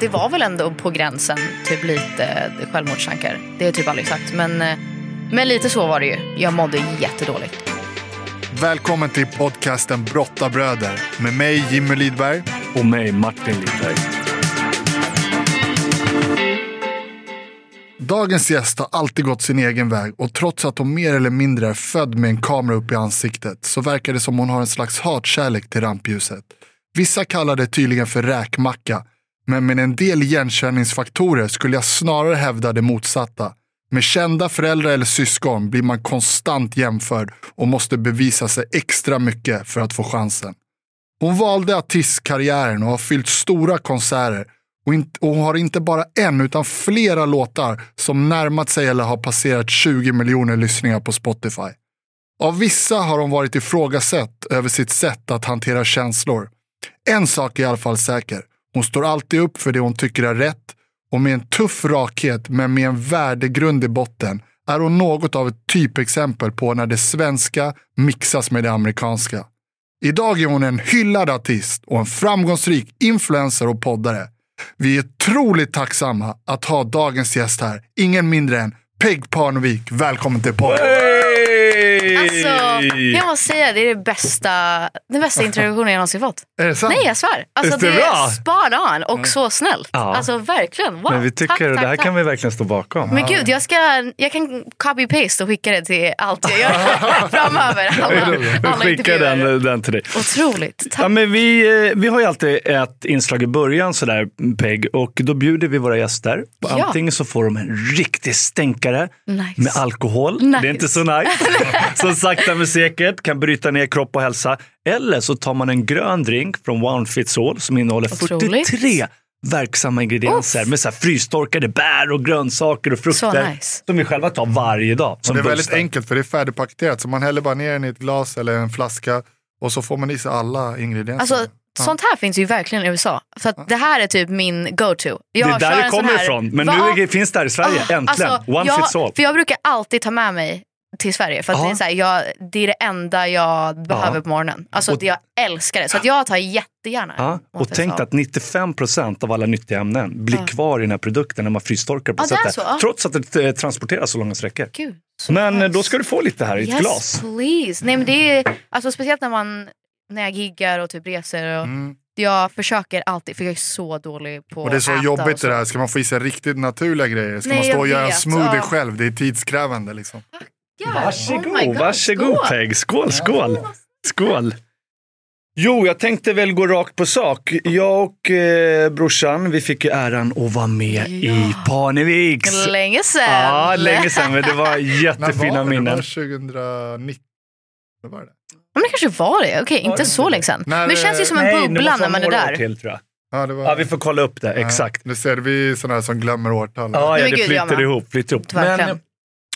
det var väl ändå på gränsen typ lite självmordstankar. Det jag typ aldrig sagt. Men, eh, men lite så var det ju. Jag mådde jättedåligt. Välkommen till podcasten Brottabröder med mig Jimmy Lidberg. Och mig, Martin Lidberg. Dagens gäst har alltid gått sin egen väg och trots att hon mer eller mindre är född med en kamera upp i ansiktet så verkar det som hon har en slags hatkärlek till rampljuset. Vissa kallar det tydligen för räkmacka, men med en del igenkänningsfaktorer skulle jag snarare hävda det motsatta. Med kända föräldrar eller syskon blir man konstant jämförd och måste bevisa sig extra mycket för att få chansen. Hon valde artistkarriären och har fyllt stora konserter och, inte, och hon har inte bara en utan flera låtar som närmat sig eller har passerat 20 miljoner lyssningar på Spotify. Av vissa har hon varit ifrågasatt över sitt sätt att hantera känslor. En sak är i alla fall säker. Hon står alltid upp för det hon tycker är rätt och med en tuff rakhet men med en värdegrund i botten är hon något av ett typexempel på när det svenska mixas med det amerikanska. Idag är hon en hyllad artist och en framgångsrik influencer och poddare. Vi är otroligt tacksamma att ha dagens gäst här. Ingen mindre än Peg Parnevik. Välkommen till podden. Alltså, jag måste säga det är det bästa, den bästa introduktionen jag någonsin fått. Är det sant? Nej jag svär. Alltså, Visst det är bra? spot on och så snällt. Ja. Alltså verkligen. Wow. Men vi tycker tack, det tack, här tack. kan vi verkligen stå bakom. Men gud, jag, ska, jag kan copy-paste och skicka det till allt jag gör framöver. Alla, Vi alla skickar den, den till dig. Otroligt. Tack. Ja, men vi, eh, vi har ju alltid ett inslag i början sådär, Peg, och då bjuder vi våra gäster. Ja. Antingen så får de en riktig stänkare Nice. med alkohol. Nice. Det är inte så nice. som sakta men säkert kan bryta ner kropp och hälsa. Eller så tar man en grön drink från One Fits All som innehåller Otroligt. 43 verksamma ingredienser med så här frystorkade bär och grönsaker och frukter. nice. Som vi själva tar varje dag. Det är väldigt boostar. enkelt för det är färdigpaketerat. Så man häller bara ner den i ett glas eller en flaska och så får man i sig alla ingredienser. Alltså, sånt här finns ju verkligen i USA. Så att det här är typ min go-to. Jag Det är där det kommer här- ifrån. Men Va? nu finns det här i Sverige. Ah, Äntligen. alltså, One jag, fits all. För jag brukar alltid ta med mig till Sverige för att Ja. det, är så här, jag, det är det enda jag behöver på morgonen. Alltså, Och- jag älskar det. Så att jag tar jättegärna Ja, och tänk All. att 95 procent av alla nyttiga ämnen blir kvar i den här produkten när man frystorkar på Ja, sättet. så, ja. Trots att det eh, transporteras så långa sträckor. Gud, så Men eh, nice. då ska du få lite här i ett yes, glas. please. Nej, men det är, alltså, speciellt när, man, när jag giggar och typ reser. Och, Mm. Jag försöker alltid, för jag är så dålig på Och det är så att äta jobbigt så. det där. Ska man få i sig riktigt naturliga grejer? Ska Nej, man stå och göra en smoothie Ja. själv? Det är tidskrävande liksom. Yeah. Varsågod, Oh God, varsågod skål. Peg. Skål, skål. Skål. Jo, jag tänkte väl gå rakt på sak. Jag och eh, brorsan, vi fick ju äran att vara med i Parneviks. Länge sedan. Ja, länge sedan, men det var jättefina var det? Det minnen. var 2019. När var det? Men det kanske var det. Okej, inte så länge sedan. Men det känns ju som en Nej, det bubbla när man är där. Till, tror jag. Ja, det var... Ja, vi får kolla upp det, Ja, exakt. Nu ser vi sådana här som glömmer årtal. Ja, ja det flyter ihop. Flyter ihop. Men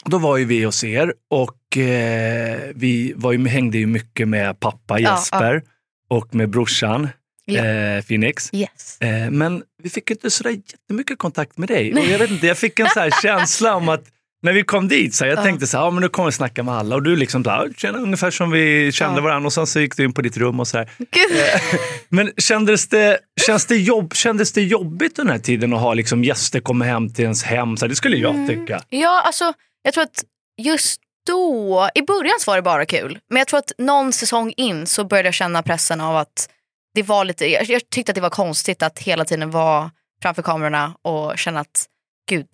då var ju vi hos er och eh, vi var ju, hängde ju mycket med pappa Ja, Jesper och med brorsan Ja. eh, Phoenix. Yes. Eh, men vi fick inte sådär jättemycket kontakt med dig. Och jag vet inte, jag fick en så här känsla om att när vi kom dit, så här, jag Ja. tänkte så här, ja, men nu kommer vi snacka med alla och du liksom så här, känner ungefär som vi kände Ja. varandra och sen så gick du in på ditt rum och så här. Gud. Men kändes det, känns det, jobb, kändes det jobbigt den här tiden att ha liksom gäster komma hem till ens hem? Så här, det skulle jag Mm. tycka. Ja, alltså jag tror att just då, i början så var det bara kul. Men jag tror att någon säsong in så började jag känna pressen av att det var lite, jag, jag tyckte att det var konstigt att hela tiden vara framför kamerorna och känna att gud,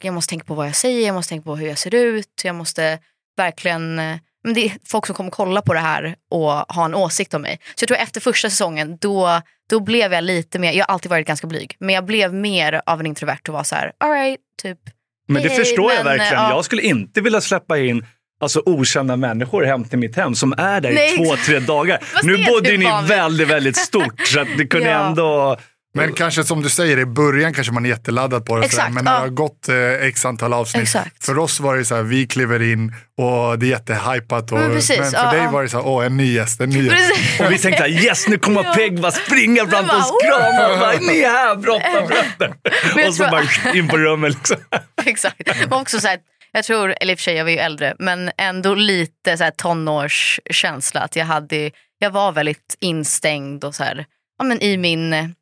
jag måste tänka på vad jag säger, jag måste tänka på hur jag ser ut, jag måste verkligen eh, men det är folk som kommer kolla på det här och ha en åsikt om mig. Så jag tror efter första säsongen då, då blev jag lite mer, jag har alltid varit ganska blyg, men jag blev mer av en introvert och var så här, alright, typ men det förstår jag men, verkligen. ja. Jag skulle inte vilja släppa in alltså, okända människor hem till mitt hem som är där Nej, i två, tre dagar. Nu bodde ni väldigt, väldigt stort så att det kunde Ja. ändå... Men kanske som du säger, i början kanske man är jätteladdad på det. Exakt, sådär, men när ja. det har gått eh, x antal avsnitt. Exakt. För oss var det så här, vi kliver in och det är jättehypat. Och, Men precis, men för ja, dig ja. var det så här, åh en ny gäst, en ny gäst. Och vi tänkte yes, nu kommer Ja. Peg bara springa fram till oss, krama och bara, ni är här, brotta, brotta. Och så bara in på rummet liksom. Exakt. Och också så här, jag tror, eller i och för sig jag var ju äldre, men ändå lite så här tonårskänsla. Att jag, hade, jag var väldigt instängd och så här, ja, men i min,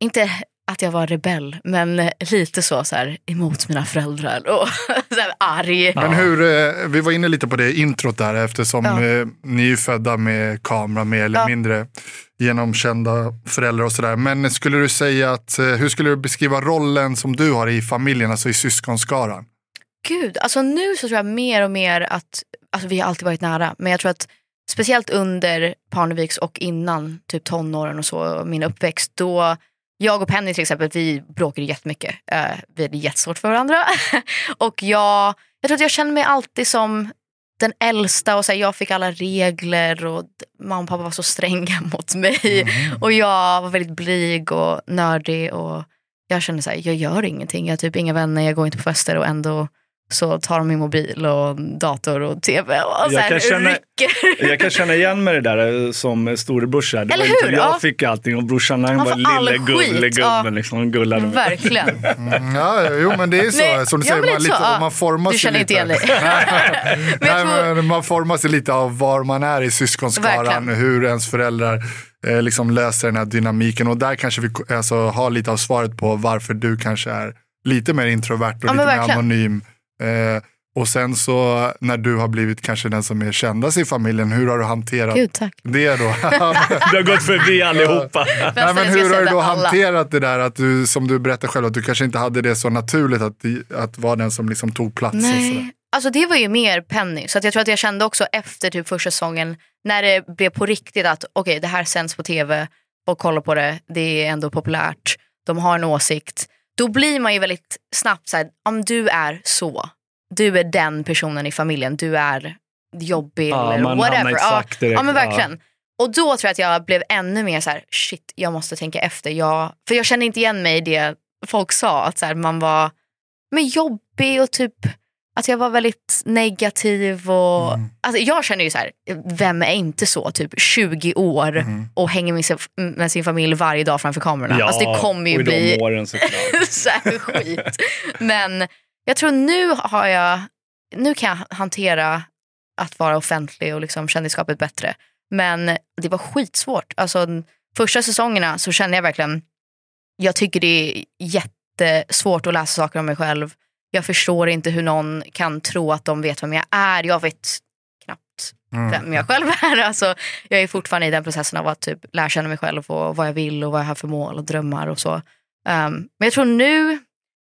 inte att jag var rebell, men lite så, så här, emot mina föräldrar och så här, arg. Men hur, eh, vi var inne lite på det introt där eftersom Ja. eh, ni är födda med kamera mer eller Ja. mindre genomkända föräldrar och sådär. Men skulle du säga att, eh, hur skulle du beskriva rollen som du har i familjen, alltså i syskonskaran? Gud, alltså nu så tror jag mer och mer att, alltså vi har alltid varit nära, men jag tror att speciellt under Parneviks och innan typ tonåren och så, min uppväxt, då jag och Penny till exempel, vi bråkade jättemycket. Uh, vi hade jättesvårt för varandra. och jag, jag tror att jag känner mig alltid som den äldsta och så här, jag fick alla regler och mamma och pappa var så stränga mot mig. Och jag var väldigt blyg och nördig och jag kände så här, jag gör ingenting. Jag har typ inga vänner, jag går inte på fester och ändå så tar de min mobil och dator och tv och Jag kan känna- rycker. Jag kan känna igen mig det där eh, som storebrorsa. Det Eller var hur? Jag Ja. fick allting och brorsan han var lille gullegubben. ja. Liksom, gullade med. Verkligen. Mm, ja, jo men det är så, Nej, som du säger, man, lite så, man formas Du känner lite. inte igen dig. Nej, men man formas ju lite av var man är i syskonskaran, Verkligen. hur ens föräldrar eh, liksom löser den här dynamiken. Och där kanske vi alltså, har lite av svaret på varför du kanske är lite mer introvert och Ja, lite mer verkligen. anonym. Eh, och sen så när du har blivit kanske den som är kändast i familjen, hur har du hanterat Gud tack. det då? Du har gått förbi allihopa. Nej, men hur har du då alla. hanterat det där att du, som du berättar själv, att du kanske inte hade det så naturligt att, att vara den som liksom tog plats? Och sådär. Nej, alltså det var ju mer Penny. Så att jag tror att jag kände också efter typ första säsongen när det blev på riktigt att okej det här sänds på tv och kollar på det, det är ändå populärt, de har en åsikt. Då blir man ju väldigt snabbt såhär, om du är så, du är den personen i familjen, du är jobbig Ja, eller man whatever. ett Ja, direkt, ja men ja. verkligen. Och då tror jag att jag blev ännu mer så här: shit jag måste tänka efter. Jag, för jag kände inte igen mig i det folk sa, att så här, man var men jobbig och typ att jag var väldigt negativ. Och, Mm. alltså, jag känner ju så här, vem är inte så, typ 20 år Mm. och hänger med sin, med sin familj varje dag framför kamerorna. alltså, det kommer ju och bli åren så här skit. Men jag tror nu har jag, nu kan jag hantera att vara offentlig och liksom kändisskapet bättre. Men det var skitsvårt. Alltså, första säsongerna så kände jag verkligen, jag tycker det är jättesvårt att läsa saker om mig själv. Jag förstår inte hur någon kan tro att de vet vem jag är. Jag vet knappt Mm. vem jag själv är. Alltså, jag är fortfarande i den processen av att typ lära känna mig själv och vad jag vill och vad jag har för mål och drömmar och så. Um, men jag tror nu,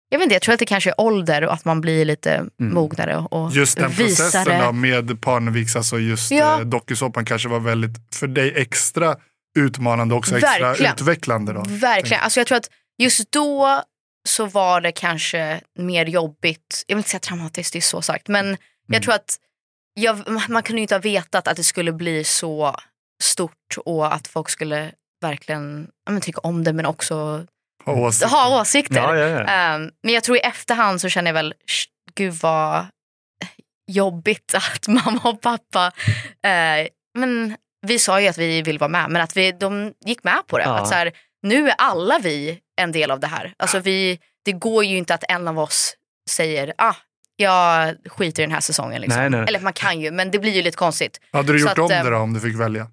jag vet inte, jag tror att det kanske är ålder och att man blir lite mognare och Just den visar processen då med Parneviks, alltså just Ja. eh, dokusåpan kanske var väldigt, för dig extra utmanande och också extra Verkligen. utvecklande då. Verkligen. Alltså jag tror att just då så var det kanske mer jobbigt. Jag vill inte säga traumatiskt, det är så sagt. Men Mm. jag tror att jag, man kunde ju inte ha vetat att det skulle bli så stort och att folk skulle verkligen men, tycka om det men också Ha åsikter. ha åsikter. Ja, ja, ja. Ehm, men jag tror i efterhand så känner jag väl, "Sh, gud vad jobbigt att mamma och pappa, eh, men vi sa ju att vi vill vara med, men att vi, de gick med på det. Att så här, nu är alla vi en del av det här. Alltså vi, det går ju inte att en av oss säger, ah, jag skiter i den här säsongen. Liksom. Nej, nej. Eller man kan ju, men det blir ju lite konstigt. Hade du gjort att, om eh, det då om du fick välja?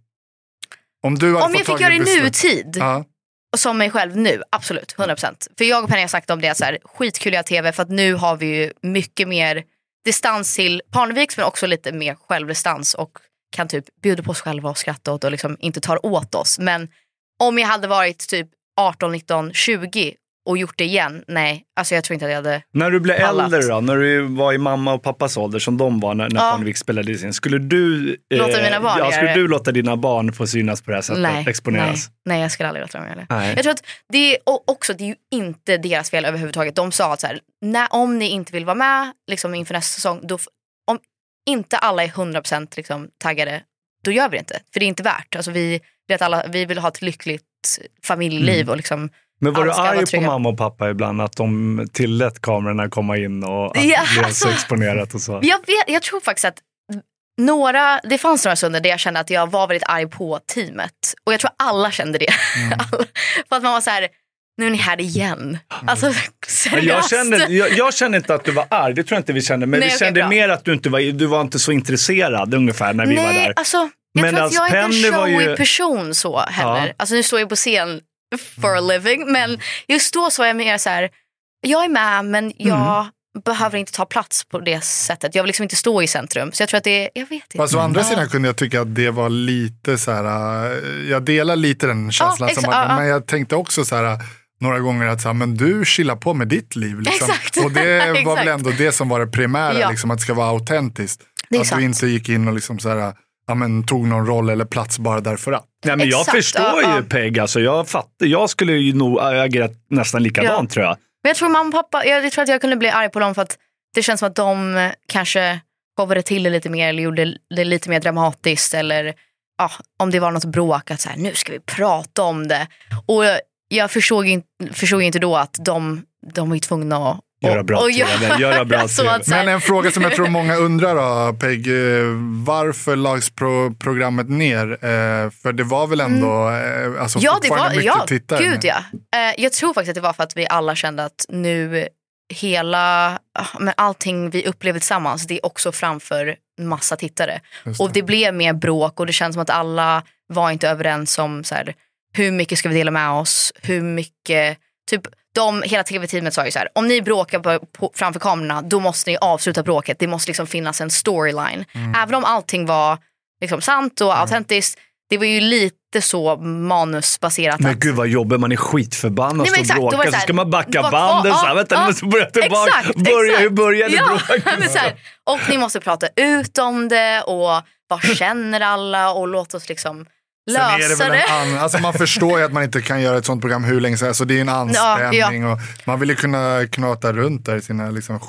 Om du hade Om jag fick göra det i nutid, Ja. och som mig själv nu, absolut, 100%. För jag och Penny har sagt om det, så här, skitkul göra tv för att nu har vi ju mycket mer distans till Parneviks men också lite mer självdistans och kan typ bjuda på oss själva och skratta åt och liksom inte tar åt oss. Men om jag hade varit typ 18, 19, 20 och gjort det igen, nej, alltså jag tror inte att jag hade När du blev pallat. äldre då, när du var i mamma och pappas ålder som de var när, när Ja. Parnevik spelade in, skulle du, eh, Låta mina barn ja, skulle du låta dina barn få synas på det här sättet, Nej, nej, exponeras? nej, jag skulle aldrig låta dem göra det. Nej. Jag tror att det är och också, det är ju inte deras fel överhuvudtaget. De sa att så här, när, om ni inte vill vara med liksom inför nästa säsong, då, om inte alla är 100% liksom taggade, då gör vi det inte. För det är inte värt. Alltså vi, vet alla, vi vill ha ett lyckligt familjeliv och liksom Men var du arg på mamma och pappa ibland att de tillät kamerorna komma in och att Ja, det blev så alltså. exponerat och så? Jag, vet, jag tror faktiskt att några, det fanns några stunder där jag kände att jag var väldigt arg på teamet. Och jag tror alla kände det. Alla- För att man var så här, nu är ni här igen. Alltså Men seriöst. Jag kände, jag, jag kände inte att du var arg, det tror jag inte vi kände. Men Nej, vi okej, kände bra. mer att du inte var, du var inte så intresserad ungefär när vi var Nej, där. alltså jag Men tror att jag är inte en showig ju- person så heller. Ja. Alltså nu står jag på scen for a living. Men just då så var jag mer så här, jag är med men jag Mm. behöver inte ta plats på det sättet. Jag vill liksom inte stå i centrum. Så jag tror att det är, jag vet inte. Fast å andra sidan kunde jag tycka att det var lite så här, äh, jag delar lite den känslan Ja, som ja, ja. men jag tänkte också så här några gånger att så här, men du chillar på med ditt liv. Liksom. Exakt. Och det var väl ändå det som var det primära, Ja. liksom, att det ska vara autentiskt. Att sant. du inte gick in och liksom så här, ja, men, tog någon roll eller plats bara därför att. Nej, men jag Exakt, förstår ja, ju ja. Peg. Alltså, jag, fattar, jag skulle ju nog agera nästan likadant tror jag. Men jag tror mamma och pappa, jag, jag tror att jag kunde bli arg på dem för att det känns som att de kanske showade till det lite mer eller gjorde det lite mer dramatiskt. Eller ja, om det var något bråk, att så här, nu ska vi prata om det. Och jag, jag förstod, inte, förstod inte då att de, de var ju tvungna att Göra bra och, och TV, göra bra så TV. Men en fråga som jag tror många undrar då, Peg, eh, varför lags pro programmet ner? Eh, för det var väl ändå eh, alltså Ja, det var, mycket ja tittare. gud ja. Jag tror faktiskt att det var för att vi alla kände att nu hela, ah, men allting vi upplevde tillsammans, det är också framför massa tittare. Just Och det blev mer bråk och det känns som att alla var inte överens om så här, hur mycket ska vi dela med oss, hur mycket, typ de, hela tv-teamet sa ju så här, om ni bråkar på, på, framför kamerorna då måste ni avsluta bråket, det måste liksom finnas en storyline. Mm. Även om allting var liksom sant och autentiskt, det var ju lite så manusbaserat. Men gud vad jobbigt, man är skitförbannad Nej, och och exakt, då bråkar. Så så ska man backa så här, ja, vänta, nu måste börja tillbaka. exakt, börja, exakt. Hur började ja, bråket? Och ni måste prata ut om det och vad känner alla och låt oss liksom Sen är det lösa väl det. en an, alltså man förstår ju att man inte kan göra ett sånt program hur länge som helst. Så det är en anspänning. Och man vill ju kunna knata runt där i sina liksom eh,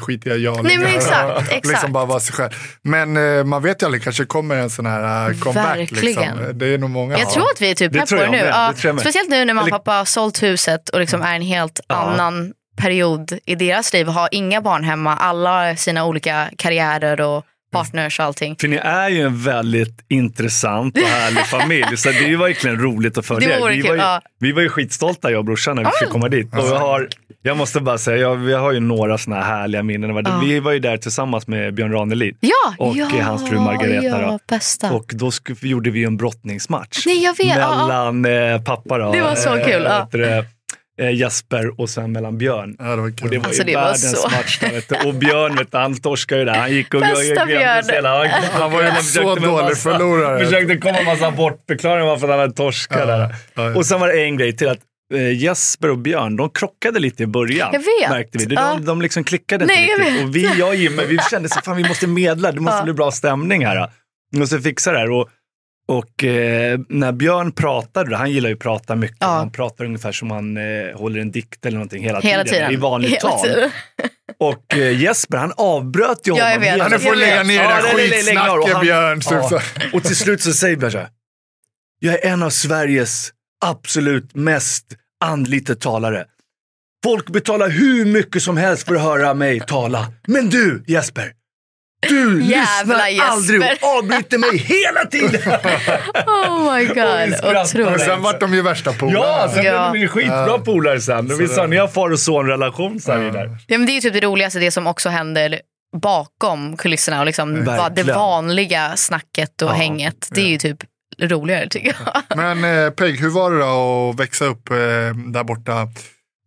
skitiga jalingar. Nej, exakt, exakt. Liksom bara vara sig själv. Men eh, man vet ju aldrig, kanske kommer en sån här eh, comeback. Verkligen. Liksom. Det är nog många. Jag tror att vi är typ pepp på det nu. Ja, det speciellt nu när mamma och pappa har sålt huset och liksom är en helt Ja. annan period i deras liv. Har inga barn hemma, alla har sina olika karriärer och partners och allting. För ni är ju en väldigt intressant och härlig familj. Så det är ju verkligen roligt att följa Det er. vi, var ju, ja. vi var ju skitstolta jag och brorsan när vi fick komma dit. Och jag, har, jag måste bara säga, jag, vi har ju några såna här härliga minnen. Ja. Vi var ju där tillsammans med Björn Ranelid. Ja, Och ja, hans fru Margareta Ja, då. bästa. Och då sk- gjorde vi en brottningsmatch. Nej, jag vet. Ja, ja. mellan eh, pappa då, Det var så eh, kul, ja. Eh, Jesper och sen mellan Björn. Ja, det var kul. Och det var Alltså, ju det var världens så- match. Där, vet du. Och Björn, vet du, han torskade ju där. Han gick och glömde sig hela- Han, var ju han Så försökte med dålig massa- förlorare. Försökte komma med massa bortförklaringar varför han hade torskat Ja, där. ja, ja. Och sen var det en grej till att eh, Jesper och Björn, de krockade lite i början. Jag vet. Märkte vi. De, Ja. de liksom klickade inte Nej, riktigt. Och vi, jag och Jimmy, vi kände så fan vi måste medla. Det måste Ja. bli bra stämning här. Vi måste fixa det här. Och, och eh, när Björn pratade, han gillar ju att prata mycket. Ja. Han pratar ungefär som han eh, håller en dikt eller någonting hela, Hela tiden. i vanligt Hela tal. tiden. Och eh, Jesper han avbröt ju Ja, jag honom. Ja, nu får tiden. lägga ner det Ja, där. Och skitsnacket han- Björn. Ja. så. Och till slut så säger Björn så här. Jag är en av Sveriges absolut mest anlitade talare. Folk betalar hur mycket som helst för att höra mig tala. Men du Jesper, du Jävla lyssnar aldrig Jesper. och avbryter mig hela tiden. Oh my god. Och sen vart de ju värsta polarna. ja, sen Ja. blev vi skitbra polare sen. Och vi sa, ni har far och son-relation sa vi där. Ja, men det är ju typ det roligaste, det som också händer bakom kulisserna och liksom va- det vanliga snacket och Ja, hänget. Det är ju typ roligare tycker jag. Men eh, Peg, hur var det då att växa upp eh, där borta?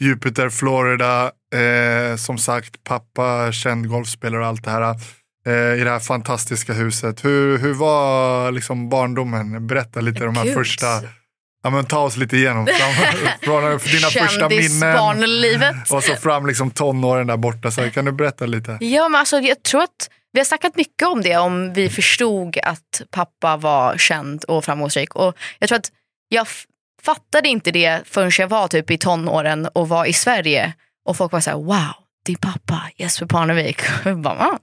Jupiter, Florida. Eh, som sagt, pappa känd golfspelare och allt det här. Eh, I det här fantastiska huset. Hur, hur var liksom barndomen? Berätta lite de här Gud. första. Ja, men ta oss lite igenom. Fram, från dina första minnen. Och så fram liksom tonåren där borta. Så kan du berätta lite? Ja, men alltså, jag tror att vi har snackat mycket om det om vi förstod att pappa var känd och framgångsrik. Och jag tror att jag fattade inte det förrän jag var typ i tonåren och var i Sverige. Och folk var så här, wow, din pappa Jesper Parnevik. Och jag bara, ah,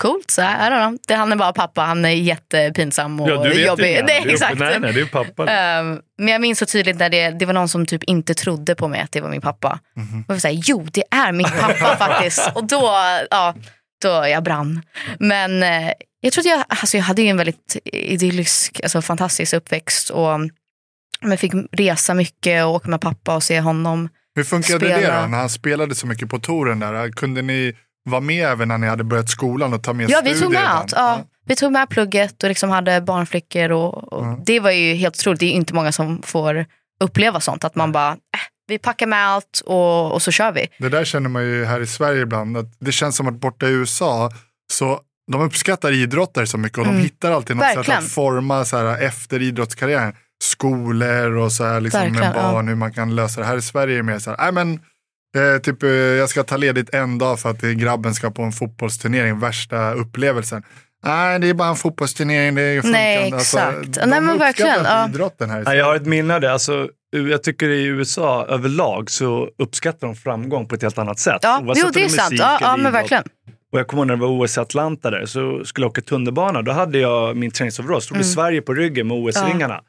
Coolt, så här, I don't know. det, han är bara pappa, han är jättepinsam och Ja, du vet jobbig. ju Nej, det. exakt. Nej, nej, det är pappa. Ehm, men jag minns så tydligt när det, det var någon som typ inte trodde på mig att det var min pappa. Mhm. Och jag var jo det är min pappa faktiskt. Och då, ja, då jag brann. Men eh, jag tror att jag, alltså jag hade ju en väldigt idyllisk, alltså fantastisk uppväxt. Och men fick resa mycket och åka med pappa och se honom. Hur funkade det Spela. då när han spelade så mycket på touren där? Kunde ni vara med även när ni hade börjat skolan och ta med Ja, vi tog med allt. Ja. Vi tog med plugget och liksom hade barnflickor. Och, och Ja. Det var ju helt otroligt. Det är inte många som får uppleva sånt. Att man bara, äh, vi packar med allt och, och så kör vi. Det där känner man ju här i Sverige ibland. Att det känns som att borta i USA så de uppskattar idrottare så mycket och de hittar alltid något sätt Mm. Verkligen. att forma så här, efter idrottskarriären. Skolor och så här, liksom, Verkligen, med barn, hur man kan lösa det. Här i Sverige är det mer så här, nej men eh, typ, eh, jag ska ta ledigt en dag för att grabben ska på en fotbollsturnering, värsta upplevelsen. Nej, det är bara en fotbollsturnering. Det funkar Nej, inte. exakt. de Nej, men verkligen, ja. idrotten här Ja, jag har ett minne av det. Alltså, jag tycker i USA överlag så uppskattar de framgång på ett helt annat sätt. Ja, Oavsett jo, det är sant. Ja, ja men verkligen. Och jag kommer ihåg när det var OS i Atlanta där, så skulle jag åka tunnelbana. Då hade jag min träningsoverall, stod det Sverige på ryggen med OS-ringarna.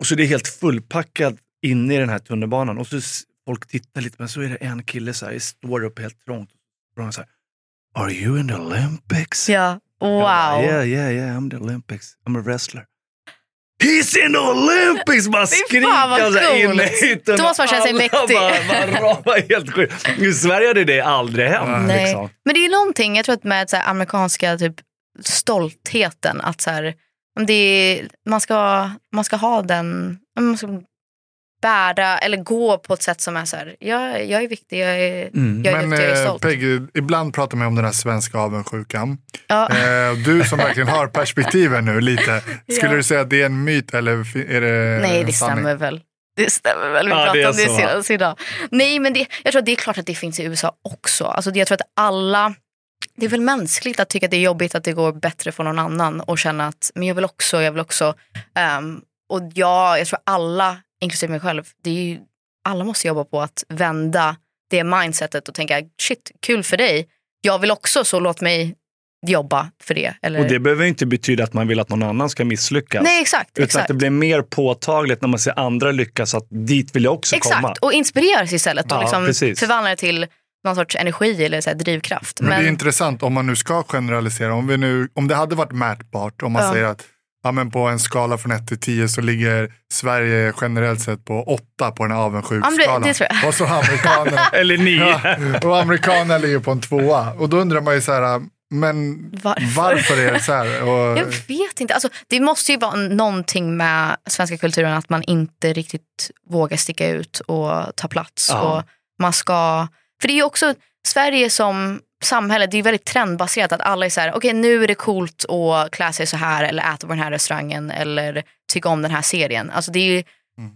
Och så är det helt fullpackat inne i den här tunnelbanan. Och så folk tittar lite, men så är det en kille så här, står upp helt trångt. Och så här, Are you in the Olympics? Ja, wow. bara, yeah, yeah, yeah, I'm the Olympics. I'm a wrestler. He's in the Olympics! Bara han så här inne i. Då måste man känna sig mäktig. Bara, bara, bara, helt sjukt. I Sverige hade det aldrig hänt. Nej. Liksom. Men det är någonting, jag tror att med så här, amerikanska typ, stoltheten, att så här, om det är, man, ska, man ska ha den, man ska bära eller gå på ett sätt som är så här, jag, jag är viktig, jag är, Mm. jag är Men duktig, jag är eh, stolt. Peggy, ibland pratar man om den här svenska avundsjukan. Ja. Eh, du som verkligen har perspektiven nu lite. Skulle Ja. du säga att det är en myt eller är det Nej, det sanning? stämmer väl. Det stämmer väl. Vi Ja, pratade om det så. senast idag. Nej, men det, jag tror att det är klart att det finns i USA också. Alltså, jag tror att alla... Det är väl mänskligt att tycka att det är jobbigt att det går bättre för någon annan och känna att men jag vill också, jag vill också. Ehm, och ja, jag tror alla, inklusive mig själv, det är ju, alla måste jobba på att vända det mindsetet och tänka shit, kul för dig. Jag vill också, så låt mig jobba för det. Eller... Och det behöver inte betyda att man vill att någon annan ska misslyckas. Nej, exakt. Utan exakt. att det blir mer påtagligt när man ser andra lyckas, att dit vill jag också Exakt, komma. och inspireras istället och Ja, liksom precis. förvandla det till någon sorts energi eller så här drivkraft. Men, Men, det är intressant om man nu ska generalisera. Om, vi nu, om det hade varit mätbart, om man Ja. säger att ja, men på en skala från 1 till 10 så ligger Sverige generellt sett på 8 på den här jag. Och så amerikanerna, Eller nio. ja, och amerikanerna ligger på en tvåa. Och då undrar man ju så här, men Varför? varför är det så här? Och, jag vet inte. Alltså, det måste ju vara någonting med svenska kulturen att man inte riktigt vågar sticka ut och ta plats. Ja. Och man ska, för det är ju också Sverige som samhälle, det är väldigt trendbaserat att alla är så här, okej nu är det coolt att klä sig så här eller äta på den här restaurangen eller tycka om den här serien. Alltså det är ju,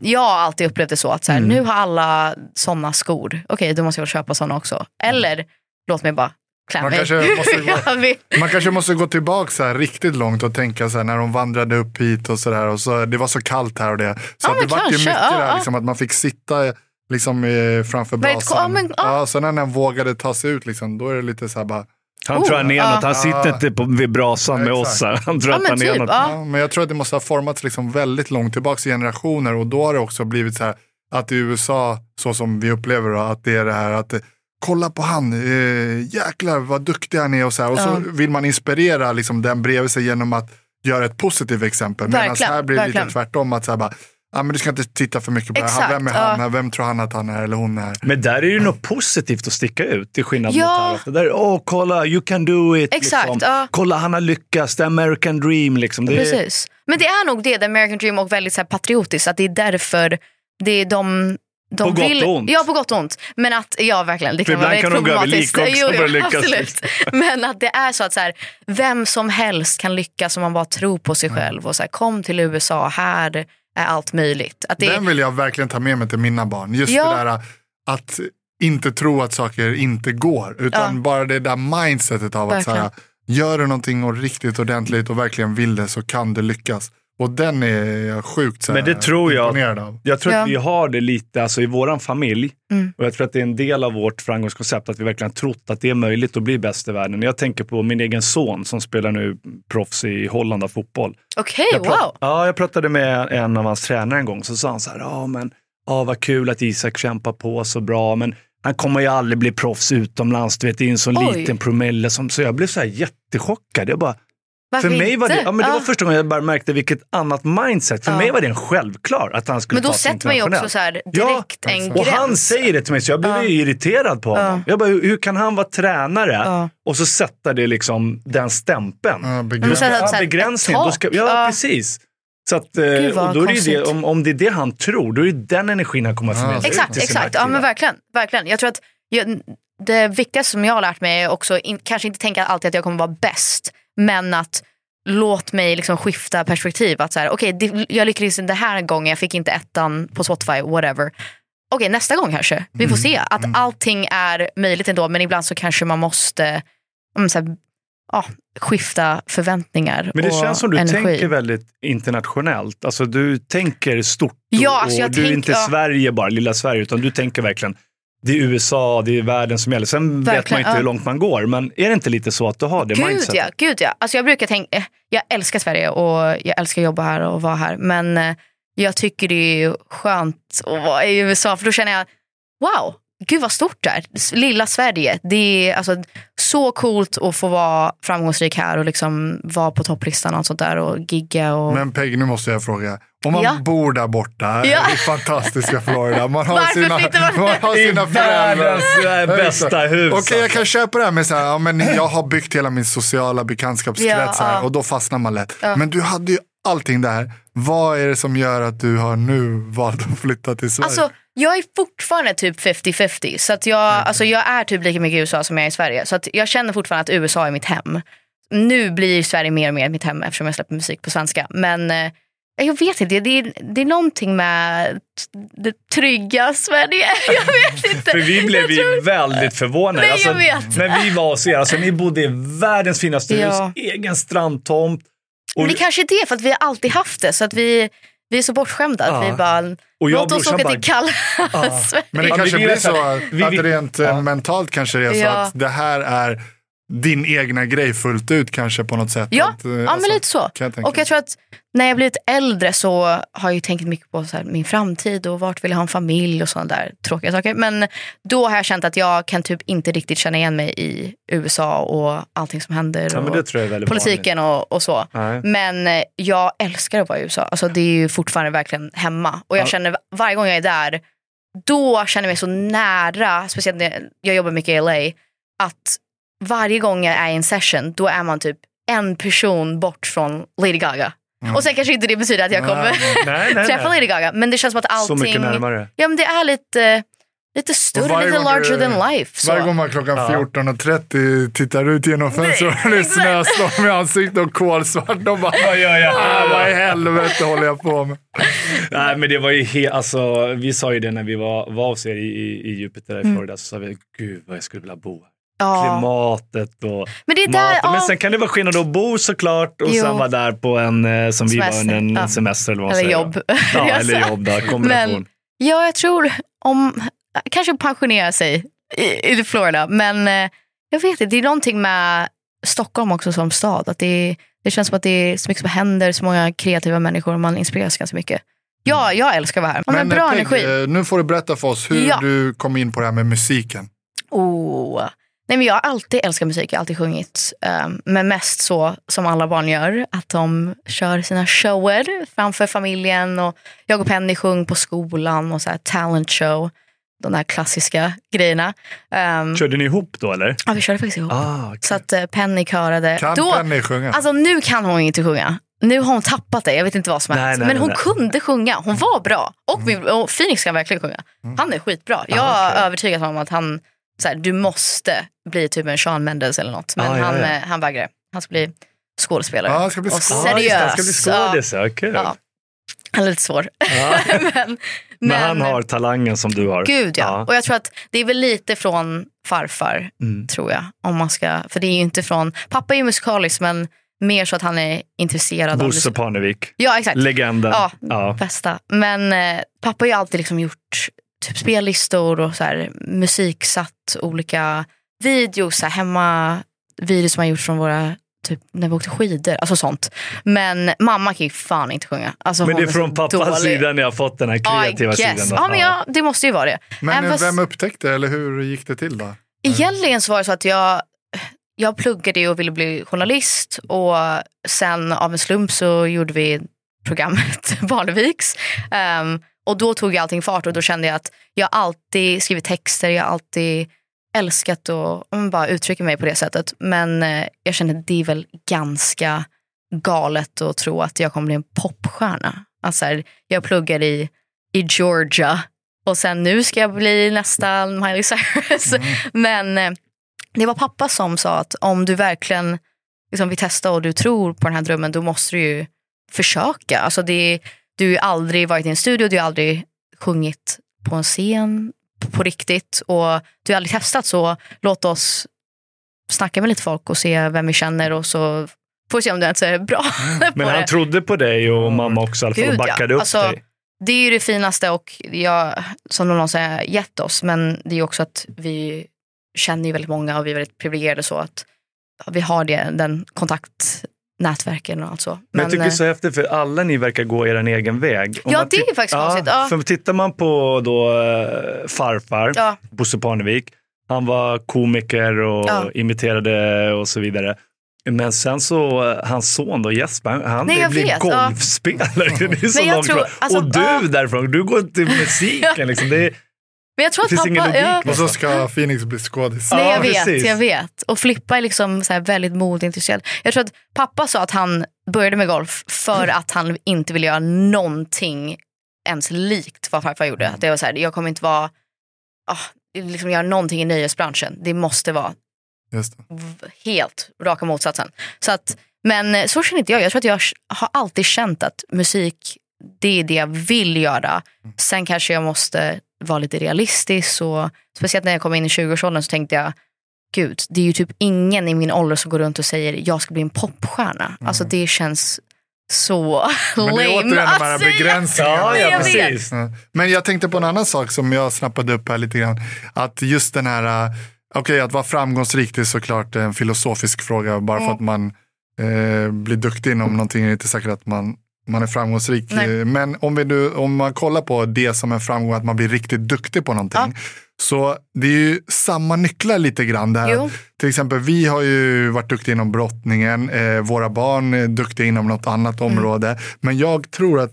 Jag har alltid upplevt det så att så här, nu har alla såna skor, okej då måste jag köpa såna också. Eller låt mig bara klä Man mig. kanske måste gå-. Man kanske måste gå tillbaka så här riktigt långt och tänka så här när de vandrade upp hit och så där och så det var så kallt här och det. Så Ja, det var ju mycket ja, där liksom att man fick sitta liksom eh, framför brasan. ja, men, ja. ja, sen när den vågade ta sig ut liksom, då är det lite så här bara, Han Oh, tror han är ja. något. Han sitter inte på, vid brasan med Exakt. oss här. Han tror Ja, han är typ, något. ja. ja, men jag tror att det måste ha formats liksom väldigt långt tillbaka i generationer och då har det också blivit så här att i USA, så som vi upplever då, att det är det här att eh, kolla på han, eh, jäklar vad duktig han är och så här. Och så vill man inspirera liksom, den bredvid sig genom att göra ett positivt exempel. Medan här blir det verkligen. lite tvärtom, att så här bara, ah, men du ska inte titta för mycket på det här. Exakt, Vem är ja. han? Vem tror han att han är eller hon är? Men där är det ju något positivt att sticka ut till skillnad Ja. mot här. Där, åh kolla, you can do it. Exakt, liksom. ja. Kolla, han har lyckats. The American dream. Liksom. Det är, Precis. Men det är nog det, the American dream och väldigt så här, patriotiskt. Att det är därför det är de, de På gott vill, och ont. Ja, på gott och ont. Men att, ja verkligen, det kan vara ibland väldigt kan de gå över lik problematiskt. också för att lyckas. absolut. Men att det är så att så här, vem som helst kan lyckas om man bara tror på sig själv. Och så här, kom till USA, här är allt möjligt. Att det, Den vill jag verkligen ta med mig till mina barn. Just Ja. det där uh, att inte tro att saker inte går. Utan Ja. bara det där mindsetet av att så här, Verkligen. gör du någonting och riktigt ordentligt och verkligen vill det så kan det lyckas. Och den är jag sjukt så här, Men det tror jag. imponerad av. Jag tror Ja. att vi har det lite alltså, i våran familj. Mm. Och jag tror att det är en del av vårt framgångskoncept att vi verkligen har trott att det är möjligt att bli bäst i världen. Jag tänker på min egen son som spelar nu proffs i Holland av fotboll. Okej, Jag pra- wow. Ja, jag pratade med en av hans tränare en gång. Så sa han så här, ja men ja, vad kul att Isak kämpar på så bra. Men han kommer ju aldrig bli proffs utomlands. Du vet, det är en sån Oj. liten promille. Som, så jag blev så här jättechockad. Jag bara, Varför för mig var det, ja, men det var Ja. första gången jag bara märkte vilket annat mindset. För Ja. mig var det en självklar att han skulle Men då ta sig sätter man ju också internationellt. så här, Ja, direkt en exakt. Och gräns. han säger det till mig så jag blev Ja. ju irriterad på honom. Ja. Jag bara, hur, hur kan han vara tränare Ja. och så sätta det liksom den stämpeln? Ja, Men Ja, begränsning. Då ska, ja, Ja. precis. Så att, eh, Gud, och då är det om, om det är det han tror, då är det den energin han kommer att förmedla ut Exakt, exakt. Ja, men verkligen, verkligen. Jag tror att jag, det viktigaste som jag har lärt mig är också in, kanske inte tänka alltid att jag kommer vara bäst, men att låt mig liksom skifta perspektiv. Att så här, okej, det- jag lyckades inte den här gången, jag fick inte ettan på Spotify, whatever. Okej, nästa gång kanske. Vi Mm. får se. Att allting är möjligt ändå, men ibland så kanske man måste mm, så här, ja, skifta förväntningar Men det och känns som du energi. tänker väldigt internationellt. Alltså du tänker stort och, Ja, alltså och jag du är tänk- inte ja. Sverige bara, lilla Sverige, utan du tänker verkligen det är USA, det är världen som gäller. Sen vet man Verkligen, inte ja. hur långt man går, men är det inte lite så att du har det Gud mindsetet? ja, gud ja. Alltså jag brukar tänka, eh, jag älskar Sverige och jag älskar att jobba här och vara här. Men eh, jag tycker det är skönt att vara i USA för då känner jag, wow, gud vad stort det är. Lilla Sverige. Det är alltså, så coolt att få vara framgångsrik här och liksom vara på topplistan och sånt där och gigga. Och... Men Peg, nu måste jag fråga. Om man Ja. bor där borta Ja. i fantastiska Florida. Man har Varför sina, man- man har I sina föräldrar. världens eh, bästa hus. Okej, jag alltså. kan köpa det här med så här, ja, men jag har byggt hela min sociala bekantskapskrets Ja, här ja. och då fastnar man lätt. Ja. Men du hade ju allting där. Vad är det som gör att du har nu valt att flytta till Sverige? Alltså, jag är fortfarande typ 50-50. Så att jag, alltså, jag är typ lika mycket i USA som jag är i Sverige. Så att jag känner fortfarande att USA är mitt hem. Nu blir Sverige mer och mer mitt hem eftersom jag släpper musik på svenska. Men eh, jag vet inte, det är, det är någonting med det trygga Sverige. Jag vet inte. För vi blev tror- väldigt förvånade. Nej, alltså. När vi var hos er, alltså, ni bodde i världens finaste hus, Ja. egen strandtomt. Och, Men det kanske är det, för att vi har alltid haft det. Så att vi, vi är så bortskämda. Att Ja. vi bara, och jag och låt oss åka bara, till kalla Sverige. Men det Ja, kanske blir så att- rent ja. mentalt kanske det är så Ja. att det här är din egna grej fullt ut kanske på något sätt. Ja, att, eh, ja alltså, men lite så. jag och jag tror att när jag blivit äldre så har jag ju tänkt mycket på så här, min framtid och vart vill jag ha en familj och sådana där tråkiga saker. Men då har jag känt att jag kan typ inte riktigt känna igen mig i USA och allting som händer. ja, men och det tror jag är väldigt politiken och, och så. Nej. Men eh, jag älskar att vara i USA. Alltså, det är ju fortfarande verkligen hemma. Och jag Ja. känner varje gång jag är där, då känner jag mig så nära, speciellt när jag jobbar mycket i LA, att varje gång jag är i en session, då är man typ en person bort från Lady Gaga. Och sen kanske inte det betyder att jag kommer Nej, Nej, nej, träffa nej. Lady Gaga, men det känns som att Så mycket allting, närmare. ja men det är lite, lite större, lite larger du- than life. Så. Varje gång man klockan Ja. 14.30 tittar ut genom fönstret och det är snöstorm i ansiktet och kolsvart. De bara, Vad gör jag ah, här? vad i helvete håller jag på med? Nej, men det var ju helt, alltså, vi sa ju det när vi var, var hos er i, i, i Jupiter i Florida, så sa vi, gud vad jag skulle vilja bo här. Mm. ja. Klimatet och Men det är där, maten. Men ja. sen kan det vara skillnad att bo såklart och Jo. sen vara där på en, eh, som vi var Semester, en ja. semester eller vad man Eller jobb. Ja, eller jobb då, kombination. Men- Ja, jag tror om, kanske pensionera sig i, i Florida. Men eh, jag vet inte, det är någonting med Stockholm också som stad. Att det, det känns som att det är så mycket som händer, så många kreativa människor och man inspireras ganska mycket. Ja, jag älskar att vara här. Man har Men bra eh, Peg, energi. nu får du berätta för oss hur Ja. du kom in på det här med musiken. Oh. Nej, men jag har alltid älskat musik, jag har alltid sjungit. Um, men mest så som alla barn gör, att de kör sina shower framför familjen. Och jag och Penny sjöng på skolan och så här talent show. De där klassiska grejerna. Um, Körde ni ihop då eller? ja, vi körde faktiskt ihop. Ah, okay. Så att uh, Penny körade. Kan Då, Penny sjunga? Alltså nu kan hon inte sjunga. Nu har hon tappat det, jag vet inte vad som har hänt. Men nej, hon nej. kunde sjunga, hon var bra. Och, min, och Phoenix kan verkligen sjunga. Han är skitbra. Jag Ah, okej. är övertygad om att han, så här, du måste bli typ en Sean Mendes eller något. Men Ah, ja, han, ja. eh, han vägrar. Han ska bli skådespelare. Ja, han ska bli och skådis. Ah, det, han seriös. ska bli skådis, ja. kul. Ja. Han är lite svår. Ja. men, Men han har talangen som du har. Gud ja. Ja. Och jag tror att det är väl lite från farfar, Mm. tror jag. Om man ska, för det är ju inte från, pappa är ju musikalisk men mer så att han är intresserad av Bosse. Parnevik, Ja exakt. legenden. Ja, Ja. bästa. Men eh, pappa har ju alltid liksom gjort typ spellistor och så här, musiksatt olika videos, så här, hemma videos som han gjort från våra Typ när vi åkte skidor, alltså sånt. Men mamma kan ju fan inte sjunga. Alltså, Men det är från pappas dålig. sida ni har fått den här kreativa I sidan. guess. då. Ja, men ja, det måste ju vara det. Men Även eh, fast- vem upptäckte eller hur gick det till då? Egentligen så var det så att jag, jag pluggade och ville bli journalist och sen av en slump så gjorde vi programmet Barneviks. Ehm, och då tog ju allting fart och då kände jag att jag alltid skrivit texter, jag har alltid älskat att mm, bara uttrycka mig på det sättet. Men eh, jag kände att det är väl ganska galet att tro att jag kommer bli en popstjärna. Alltså här, jag pluggar i, i Georgia och sen nu ska jag bli nästa Miley Cyrus. Men eh, det var pappa som sa att om du verkligen liksom, vill testa och du tror på den här drömmen då måste du ju försöka. Alltså det, du har aldrig varit i en studio, du har aldrig sjungit på en scen på riktigt och du har aldrig testat så låt oss snacka med lite folk och se vem vi känner och så får vi se om du ens är bra Men han det. trodde på dig och mamma också i alla fall och Gud, ja. backade upp Alltså, dig. Det är ju det finaste och jag, som någon har gett oss men det är också att vi känner ju väldigt många och vi är väldigt privilegierade så att vi har det, den kontaktnätverken och allt så. Men jag tycker det är eh, så häftigt för alla ni verkar gå er egen väg. Om Ja, det är faktiskt konstigt, ja. För tittar man på då eh, farfar, Ja. Bosse Parnevik, han var komiker och Ja. imiterade och så vidare. Men sen så, eh, hans son då Jesper, han Nej, blir vet, ja. golfspelare. Det är så Men långt tror- alltså, och du ja. därifrån, du går till musiken. liksom. det är, Men jag tror Det att finns pappa... ingen logik ja, Och så ska Phoenix bli skådis. Nej, Ja, jag vet, precis. jag vet. Och Flippa är liksom så här väldigt modeintresserad. Jag tror att pappa sa att han började med golf för Mm. att han inte ville göra någonting ens likt vad farfar gjorde. Att det var så här, jag kommer inte vara, ah, liksom göra någonting i nöjesbranschen. Det måste vara Just det. v- helt raka motsatsen. Så att, men så känner inte jag. Jag tror att jag har alltid känt att musik, det är det jag vill göra. Sen kanske jag måste vara lite realistisk. Och, speciellt när jag kom in i 20-årsåldern så tänkte jag, gud, det är ju typ ingen i min ålder som går runt och säger jag ska bli en popstjärna. Alltså det känns så Men det lame. är återigen de här begränsningarna. ja, vet. precis. Ja. Men jag tänkte på en annan sak som jag snappade upp här lite grann. Att just den här, äh, okej att vara framgångsrik det är såklart en filosofisk fråga. Bara för att man eh, blir duktig inom någonting är det inte säkert att man, man är framgångsrik. Nej. Eh, Men om, vi nu, om man kollar på det som en framgång, att man blir riktigt duktig på någonting. Så det är ju samma nycklar lite grann. Det här. Jo. Till exempel vi har ju varit duktiga inom brottningen, eh, våra barn är duktiga inom något annat Mm. område. Men jag tror att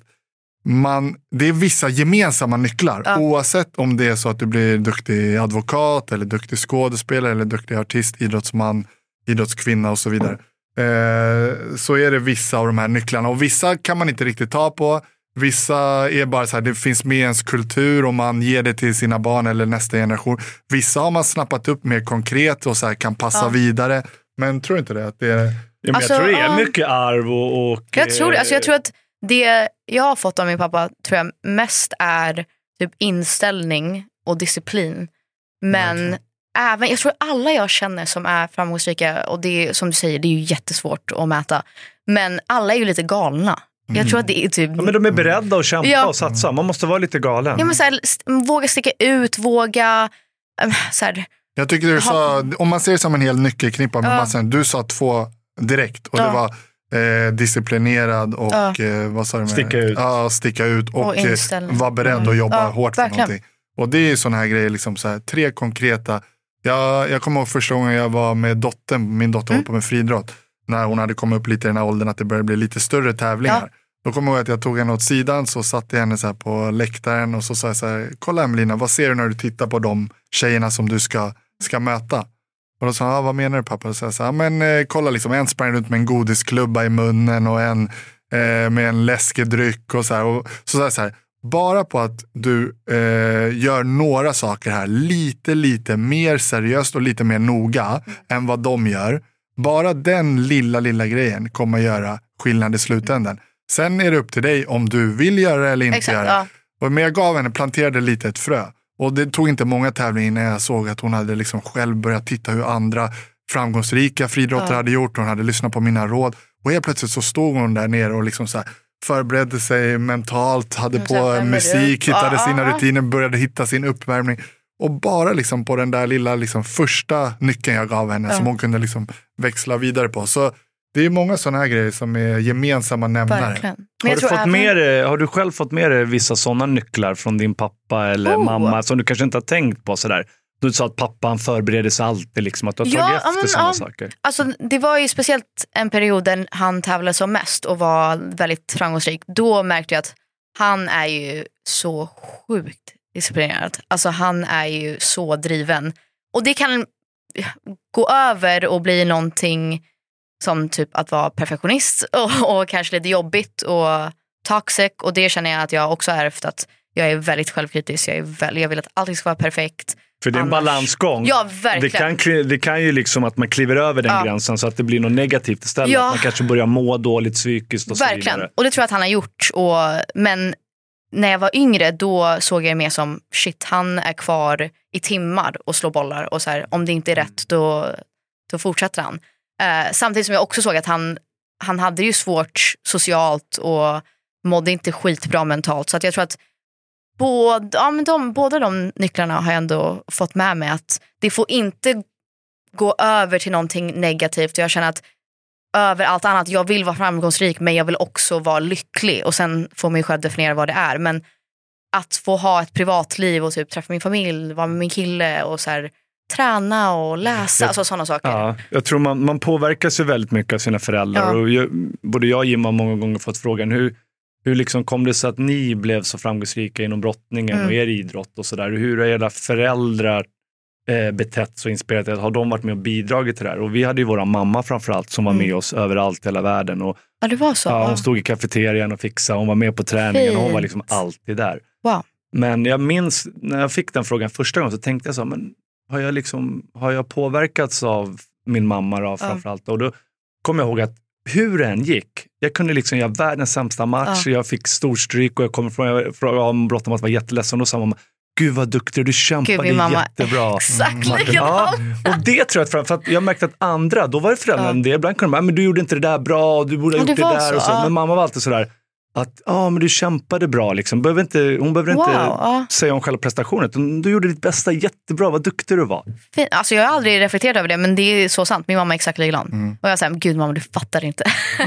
man, det är vissa gemensamma nycklar. Ja. Oavsett om det är så att du blir duktig advokat, eller duktig skådespelare, eller duktig artist, idrottsman, idrottskvinna och så vidare. Eh, så är det vissa av de här nycklarna. Och vissa kan man inte riktigt ta på. Vissa är bara så här, det finns med i ens kultur och man ger det till sina barn eller nästa generation. Vissa har man snappat upp mer konkret och så här, kan passa Ja. vidare. Men tror inte det att det är... Ja, men Alltså, jag tror det är ja. mycket arv och... och Jag tror, det. alltså jag eh, tror att det jag har fått av min pappa tror jag mest är typ inställning och disciplin. Men. Även, jag tror alla jag känner som är framgångsrika, och det är som du säger, det är ju jättesvårt att mäta. Men alla är ju lite galna. Jag tror att det är typ... Ja, men de är beredda att kämpa Ja. och satsa. Man måste vara lite galen. Ja, men så här, våga sticka ut, våga... ähm, Så här, Jag tycker du sa, om man ser det som en hel nyckelknippa med Ja. massor, du sa två direkt och det Ja. var eh, disciplinerad och Ja. eh, vad sa du mer? Sticka ut. Ja, sticka ut och, Och eh, vara beredd Mm. att jobba Ja, hårt för verkligen. någonting. Och det är sådana här grejer, liksom så här, tre konkreta. Jag, jag kommer ihåg första gången jag var med dottern, min dotter Mm. håller på med friidrott, när hon hade kommit upp lite i den här åldern att det började bli lite större tävlingar. Ja. Då kommer jag ihåg att jag tog henne åt sidan, så satte jag henne så på läktaren och så sa jag så här, kolla Emelina, vad ser du när du tittar på de tjejerna som du ska, ska möta? Och då sa han, ah, vad menar du pappa? Och så sa, "Ja, men eh, kolla liksom, en sprang runt med en godisklubba i munnen och en eh, med en läskedryck och så här. Och så sa jag så här, bara på att du eh, gör några saker här lite, lite mer seriöst och lite mer noga än vad de gör. Bara den lilla, lilla grejen kommer göra skillnad i slutändan. Sen är det upp till dig om du vill göra det eller inte exakt, göra det. ja. Och men jag gav henne, planterade lite ett frö. Och det tog inte många tävlingar innan jag såg att hon hade liksom själv börjat titta hur andra framgångsrika friidrottare Ja. hade gjort. Hon hade lyssnat på mina råd. Och helt plötsligt så stod hon där nere och liksom så här förberedde sig mentalt, hade på värmer musik, hittade sina rutiner, började hitta sin uppvärmning. Och bara liksom på den där lilla liksom första nyckeln jag gav henne Ja. som hon kunde liksom växla vidare på. Så det är många sådana här grejer som är gemensamma nämnare. Har du, fått även- med dig, har du själv fått med dig vissa sådana nycklar från din pappa eller Oh. mamma som du kanske inte har tänkt på? Sådär? Du sa att pappan förbereder sig alltid, liksom, att du har Ja, tagit efter men, sådana ja. saker. Alltså, det var ju speciellt en period där han tävlade som mest och var väldigt framgångsrik. Då märkte jag att han är ju så sjukt disciplinerad. Alltså han är ju så driven. Och det kan gå över och bli någonting som typ att vara perfektionist och, och kanske lite jobbigt och toxic. Och det känner jag att jag också ärvt att jag är väldigt självkritisk. Jag, är väl, jag vill att allting ska vara perfekt. För det är en Annars- balansgång. Ja, verkligen. Det kan, det kan ju liksom att man kliver över den Ja. gränsen så att det blir något negativt istället. Ja. Att man kanske börjar må dåligt psykiskt och så Verkligen. vidare. Och det tror jag att han har gjort. Och, men när jag var yngre då såg jag det mer som shit han är kvar i timmar och slår bollar. Och så här, om det inte är rätt då, då fortsätter han. Eh, samtidigt som jag också såg att han, han hade ju svårt socialt och mådde inte skitbra mentalt. Så att jag tror att både, ja, men de, båda de nycklarna har jag ändå fått med mig. Att det får inte gå över till någonting negativt. Jag känner att över allt annat, jag vill vara framgångsrik men jag vill också vara lycklig. Och sen får man ju själv definiera vad det är. Men att få ha ett privatliv och typ träffa min familj, vara med min kille och så här, träna och läsa, Jag- alltså sådana saker. Ja, jag tror man, man påverkas ju väldigt mycket av sina föräldrar. Ja. Och jag, både jag och Jim har många gånger fått frågan hur, hur liksom kom det sig att ni blev så framgångsrika inom brottningen Mm. och er idrott och sådär. Hur har era föräldrar eh, betett sig och inspirerat er? Har de varit med och bidragit till det här? Och vi hade ju våra mamma framförallt som var Mm. med oss överallt i hela världen. Och, Ja, det var så. ja, Ja. hon stod i kafeterian och fixade, hon var med på träningen och hon var Fint. liksom alltid där. Wow. Men jag minns när jag fick den frågan första gången så tänkte jag så här, men har jag, liksom, har jag påverkats av min mamma då, framförallt? Och då kom jag ihåg att hur det än gick, jag kunde liksom göra världens sämsta match, jag fick storstryk och jag kom från, jag frågade om att vara jätteledsen och sa mamma, gud vad duktig du kämpade Gud, mamma jättebra. Exakt Martin, likadant. ja, och det tror jag, för, att jag märkte att andra, då var det föräldrarna Ja. ibland kunde de men du gjorde inte det där bra, du borde ha Ja, gjort det det, där. så. ja. Men mamma var alltid sådär, att ja, men du kämpade bra. Liksom. Behöver inte, hon behöver inte Wow, ja. säga om själva prestationen. Du gjorde ditt bästa jättebra, vad duktig du var. Fin- Alltså, jag har aldrig reflekterat över det men det är så sant. Min mamma är exakt likadan. Och jag säger, gud mamma du fattar inte.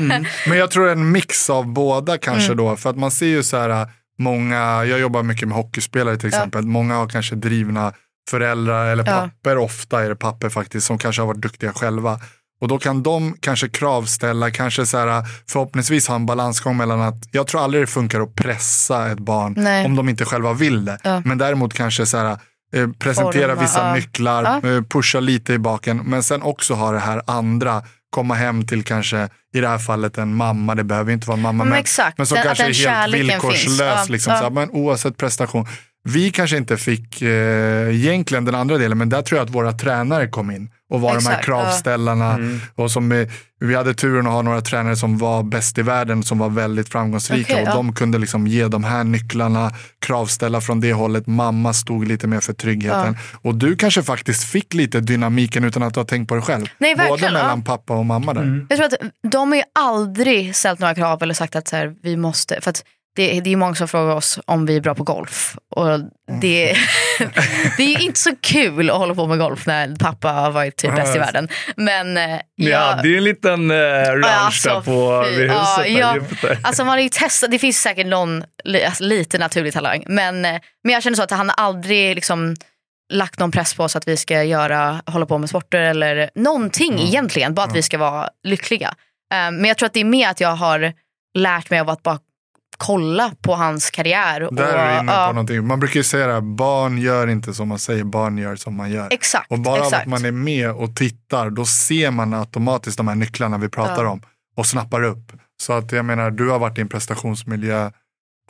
Men jag tror en mix av båda kanske Mm. då. För att man ser ju så här äh, många, jag jobbar mycket med hockeyspelare till exempel. Många har kanske drivna föräldrar eller Ja. papper, ofta är det papper faktiskt, som kanske har varit duktiga själva. Och då kan de kanske kravställa, kanske så här, förhoppningsvis ha en balansgång mellan att, jag tror aldrig det funkar att pressa ett barn Nej. om de inte själva vill det. Ja. Men däremot kanske så här, eh, presentera Forma, vissa ja. nycklar, eh, pusha lite i baken, men sen också ha det här andra, komma hem till kanske, i det här fallet en mamma, det behöver inte vara en mamma, Men men, exakt, men som den- kanske är helt villkorslös. Ja, Liksom, ja. Så här, men oavsett prestation. Vi kanske inte fick eh, egentligen den andra delen, men där tror jag att våra tränare kom in och var de här Exakt, kravställarna. Och som, vi hade turen att ha några tränare som var bäst i världen, som var väldigt framgångsrika Okej, och ja. de kunde liksom ge de här nycklarna, kravställa från det hållet. Mamma stod lite mer för tryggheten. Och du kanske faktiskt fick lite dynamiken utan att du har tänkt på det själv. Nej, Både mellan ja. pappa och mamma där. Jag tror att de har ju aldrig ställt några krav eller sagt att så här, vi måste, för att det, det är många som frågar oss om vi är bra på golf. Och det, det är ju inte så kul att hålla på med golf när pappa har varit typ bäst i världen. Men eh, jag, hade ju en liten eh, ranch alltså, där på fy- vid huset. ja, ja. Alltså man har testat, det finns säkert någon alltså, lite naturlig talang. Men, eh, men jag känner så att han aldrig liksom lagt någon press på oss att vi ska göra, hålla på med sporter eller någonting Mm. egentligen. Bara att vi ska vara lyckliga. Eh, men jag tror att det är mer att jag har lärt mig av att bara kolla på hans karriär. Och, Där är du inne ja, på någonting. Man brukar ju säga det här, barn gör inte som man säger, barn gör som man gör. Exakt. Och bara av exakt. att man är med och tittar, då ser man automatiskt de här nycklarna vi pratar Ja. om och snappar upp. Så att jag menar, du har varit i en prestationsmiljö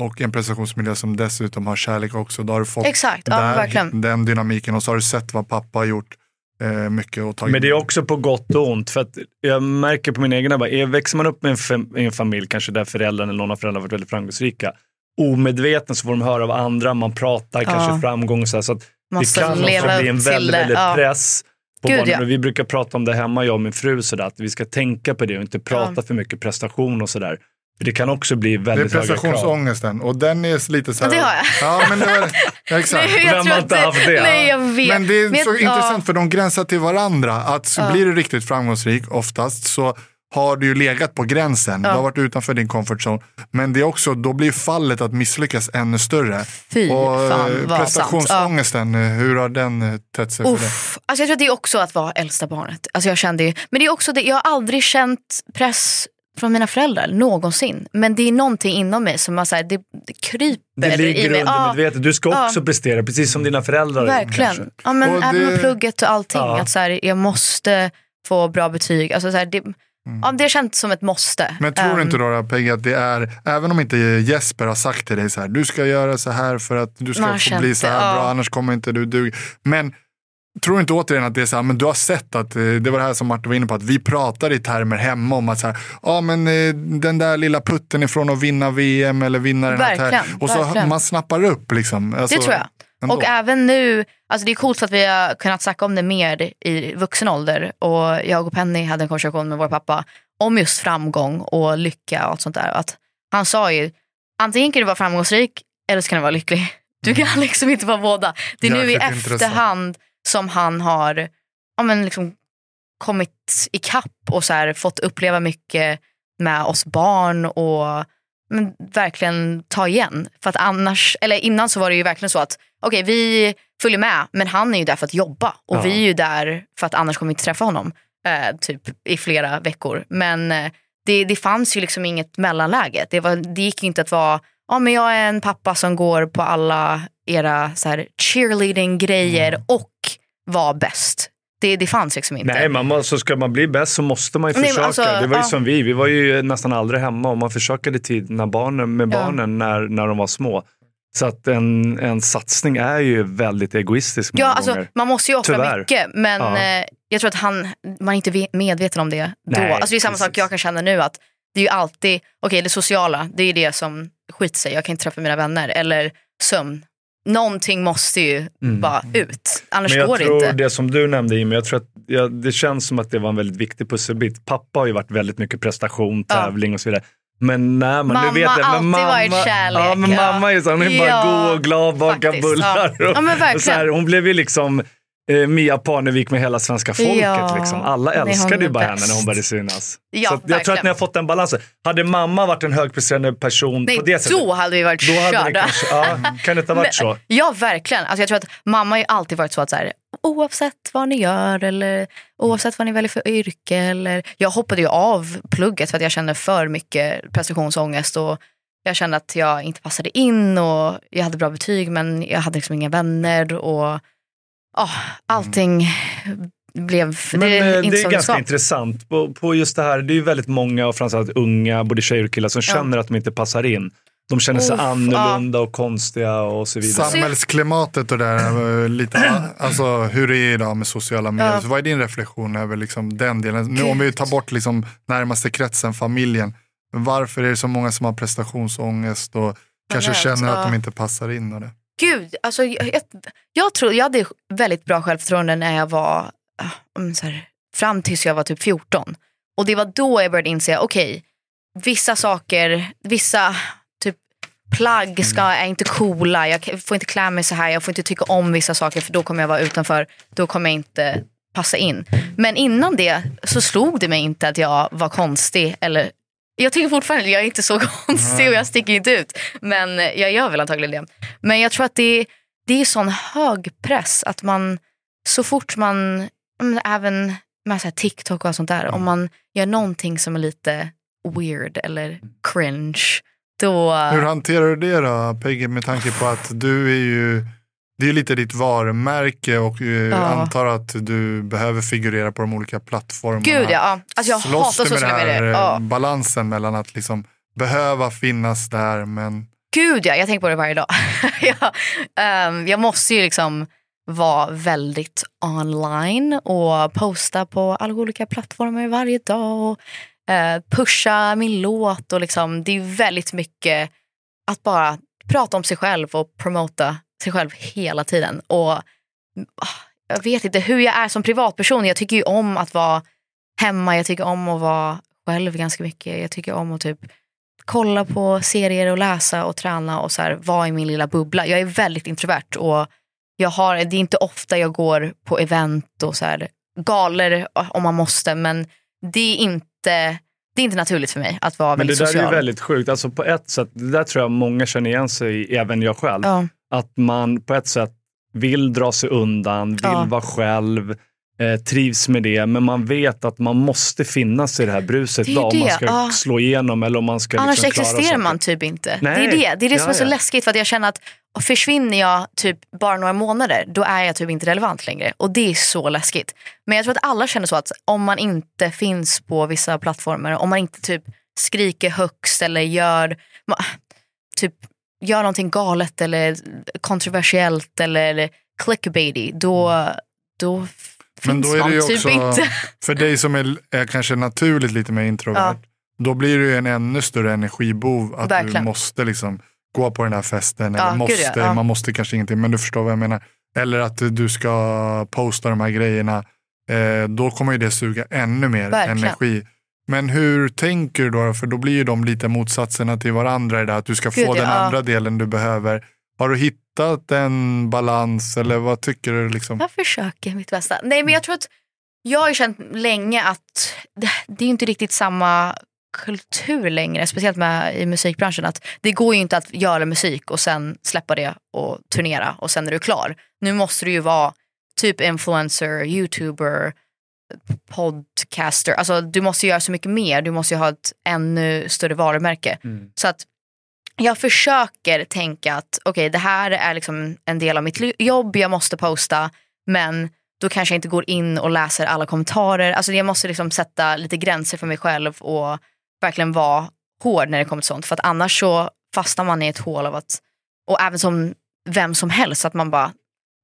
och en prestationsmiljö som dessutom har kärlek också. Då har du fått Exakt, ja, där, den dynamiken och så har du sett vad pappa har gjort eh, mycket och tagit Men det är också på gott och ont. För att jag märker på min egen är- växer man upp med en, i en familj, kanske där föräldrarna eller någon av föräldrarna varit väldigt framgångsrika, omedveten så får de höra av andra, man pratar kanske framgång så, här, så att Måste det kan också bli en väldigt, väldigt ja. press på Gud, ja. Vi brukar prata om det hemma, jag och min fru, så där, att vi ska tänka på det och inte prata Ja. för mycket prestation och sådär. Det kan också bli Det är väldigt höga krav. prestationsångesten och den är lite så här. Ja, det har jag. Ja, men det var, ja, exakt. Nej, jag Vem tror har inte haft det? Nej, jag vet. Men det är Men så jag- intressant för de gränsar till varandra. Att så blir du riktigt framgångsrik oftast så har du ju legat på gränsen. Du har varit utanför din comfort zone. Men det är också, då blir fallet att misslyckas ännu större. Fy och fan, eh, vad sant. prestationsångesten, eh, hur har den eh, tett sig för dig? Uff. Alltså jag tror att det är också att vara äldsta barnet. Alltså jag kände ju, men det är också det, jag har aldrig känt press från mina föräldrar någonsin. Men det är någonting inom mig som har, så här, det, det kryper Det i ligger mig. Ja, undermedvetet. Du ska Ja. också prestera, precis som dina föräldrar. verkligen. kanske. Ja, men Och även det- med plugget och allting. Ja. Att så här, jag måste få bra betyg. Alltså så här, det, ja, det känns som ett måste. Men tror du Ehm, inte då, då Peggy, att det är, även om inte Jesper har sagt till dig så här, du ska göra så här för att du ska Man få bli så här ja. bra, annars kommer inte du duga. Men tror inte återigen att det är så här, men du har sett att, eh, det var det här som Martin var inne på, att vi pratar i termer hemma om att så här, ja men eh, den där lilla putten ifrån att vinna VM eller vinna den här täv- Och så verkligen. man snappar upp liksom. Alltså, Det tror jag. ändå. Och även nu, alltså det är coolt att vi har kunnat snacka om det mer i vuxen ålder. Och jag och Penny hade en konversation med vår pappa om just framgång och lycka och allt sånt där. Att han sa ju, antingen kan du vara framgångsrik eller så kan du vara lycklig. Du kan liksom inte vara båda. Det är nu i Jäkligt intressant. Som han har ja, men liksom kommit ikapp och så här, fått uppleva mycket med oss barn och men, verkligen ta igen. För att annars, eller innan så var det ju verkligen så att okej vi följer med men han är ju där för att jobba och Ja. vi är ju där för att annars kommer vi inte träffa honom eh, typ i flera veckor. Men eh, det, det fanns ju liksom inget mellanläge. Det, var, det gick inte att vara, ja men jag är en pappa som går på alla era så här, cheerleading grejer Mm. och var bäst. Det, det fanns liksom inte. Nej, man, må- så ska man bli bäst så måste man ju Nej, försöka. alltså, det var ju ja. som vi, vi var ju nästan aldrig hemma och man försökade tid när barnen, med Ja. barnen när, när de var små. Så att en, en satsning är ju väldigt egoistisk Ja, alltså, gånger. man måste ju offra Tyvärr. mycket men Ja. eh, jag tror att han, man är inte ve- medveten om det då. Nej, alltså, det är samma sak precis. jag kan känna nu att det är ju alltid, okej det sociala, det är ju det som skiter sig. Jag kan inte träffa mina vänner eller sömn. Någonting måste ju bara ut, annars Mm. Men jag går det tror inte. det som du nämnde Jimmy, jag tror att ja, det känns som att det var en väldigt viktig pusselbit. Pappa har ju varit väldigt mycket prestation, Ja. tävling och så vidare. Men när man, Mamma du vet det, har men alltid varit kärlek, Ja, men ja. mamma är så, hon är bara Ja, god och glad, bakar bullar. ja. Och, Ja, men och så här, hon blev ju liksom eh, Mia Parnevik med hela svenska folket. Ja, liksom. Alla älskade ju bara henne när hon började synas. Ja, så jag tror att ni har fått den balansen. Hade mamma varit en högpresterande person Nej, på det sättet, då hade vi varit då hade körda. kanske, ja, kan det inte ha varit så? Ja, verkligen. Alltså, jag tror att mamma har ju alltid varit så att så här, oavsett vad ni gör eller oavsett vad ni väljer för yrke. Eller, jag hoppade ju av plugget för att jag kände för mycket prestationsångest. Och jag kände att jag inte passade in och jag hade bra betyg men jag hade liksom inga vänner. Och ah, Allting blev... Men det eh, är det inte är det ganska ska. intressant. På, på just det här, det är ju väldigt många och framförallt unga, både tjejer och killar, som Ja. känner att de inte passar in. De känner sig Uff, annorlunda och konstiga och så vidare. Samhällsklimatet och det där, eh, lite, alltså hur det är idag med sociala medier. Ja. Så vad är din reflektion över liksom den delen? Nu om vi tar bort liksom närmaste kretsen, familjen. Varför är det så många som har prestationsångest och kanske vet, känner att ja. de inte passar in? Och det? Gud, alltså, jag, jag, tror jag hade väldigt bra självförtroende när jag var ah, mm, så här, fram tills jag var typ 14. Och det var då jag började inse, okej, vissa saker, vissa typ plagg ska, är inte coola, jag får inte klä mig så här, jag får inte tycka om vissa saker för då kommer jag vara utanför, då kommer jag inte passa in. Men innan det så slog det mig inte att jag var konstig eller jag tycker fortfarande jag är inte så konstig och jag sticker inte ut. Men jag gör väl antagligen det. Men jag tror att det, det är sån hög press att man så fort man, även med så TikTok och sånt där, om man gör någonting som är lite weird eller cringe, då... Hur hanterar du det då Peggy med tanke på att du är ju det är lite ditt varumärke och eh, Ja. antar att du behöver figurera på de olika plattformarna. Gud ja. Alltså jag Slåss hatar sociala medier. eh, Ja. balansen mellan att liksom behöva finnas där men Gud ja, jag tänker på det varje dag. jag, ehm, jag måste ju liksom vara väldigt online och posta på alla olika plattformar varje dag och eh, pusha min låt. Och liksom, det är väldigt mycket att bara prata om sig själv och promota sig själv hela tiden. Och ah, Jag vet inte hur jag är som privatperson. Jag tycker ju om att vara hemma, jag tycker om att vara själv ganska mycket. Jag tycker om att typ kolla på serier och läsa och träna och så här, vara i min lilla bubbla. Jag är väldigt introvert och jag har, det är inte ofta jag går på event och så här, galer om man måste men det är inte, det är inte naturligt för mig att vara Men det väldigt där social. är ju väldigt sjukt. Alltså på ett sätt, det där tror jag många känner igen sig i, även jag själv. ja. Att man på ett sätt vill dra sig undan, vill Ja. vara själv. eh, trivs med det, men man vet att man måste finnas i det här bruset Det då, om man ska ja. slå igenom eller om man ska Annars liksom existerar man typ inte. Nej. Det är det, det, är det som Ja, är så läskigt för att jag känner att försvinner jag typ bara några månader då är jag typ inte relevant längre. Och det är så läskigt. Men jag tror att alla känner så att om man inte finns på vissa plattformar, om man inte typ skriker högst eller gör, typ, gör någonting galet eller kontroversiellt eller clickbaity, då, då Men finns då är man det ju typ också, inte. för dig som är, är kanske naturligt lite mer introvert, Ja. då blir det ju en ännu större energibov att du Verkligen. måste liksom gå på den här festen. Ja, Eller måste. Ja. Man måste kanske ingenting, men du förstår vad jag menar. Eller att du ska posta de här grejerna. Eh, då kommer ju det suga ännu mer Verkligen. energi. Men hur tänker du då? För då blir ju de lite motsatserna till varandra. i Det, att du ska få Gud, ja. den andra delen du behöver. Har du hittat en balans eller vad tycker du? Liksom? Jag försöker mitt bästa. Nej men jag tror att jag har ju känt länge att det, det är inte riktigt samma kultur längre, speciellt med i musikbranschen. Att det går ju inte att göra musik och sen släppa det och turnera och sen är du klar. Nu måste du ju vara typ influencer, youtuber, podcaster. Alltså du måste göra så mycket mer. Du måste ju ha ett ännu större varumärke. Mm. Så att jag försöker tänka att okej det här är liksom en del av mitt jobb, jag måste posta men då kanske jag inte går in och läser alla kommentarer. Alltså jag måste liksom sätta lite gränser för mig själv och verkligen vara hård när det kommer till sånt. För att annars så fastnar man i ett hål av att, och även som vem som helst, att man bara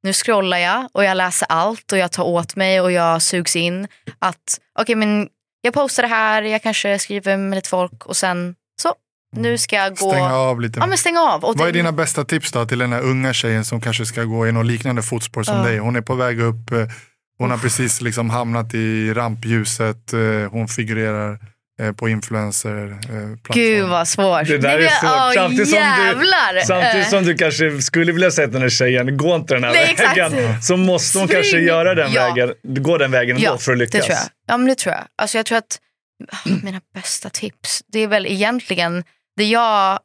nu scrollar jag och jag läser allt och jag tar åt mig och jag sugs in. Att okej men jag postar det här, jag kanske skriver med lite folk och sen så, nu ska jag gå. Stänga av lite. Ja men stäng av. Och Vad är dina bästa tips då till den här unga tjejen som kanske ska gå i något liknande fotspår som Ja. dig? Hon är på väg upp, eh, hon har precis liksom hamnat i rampljuset, eh, hon figurerar på influencer Gud vad svårt. Det där Nej, är svårt. åh, Samtidigt som du- jävlar. Samtidigt Eh, som du kanske skulle vilja säga till den här tjejen, gå inte den här Nej, exakt. vägen. Så måste hon Spring. kanske göra den Ja. vägen, gå den vägen ändå ja, för att lyckas. Det tror jag. Ja men det tror jag. Alltså jag tror att ah, mina bästa tips, det är väl egentligen det jag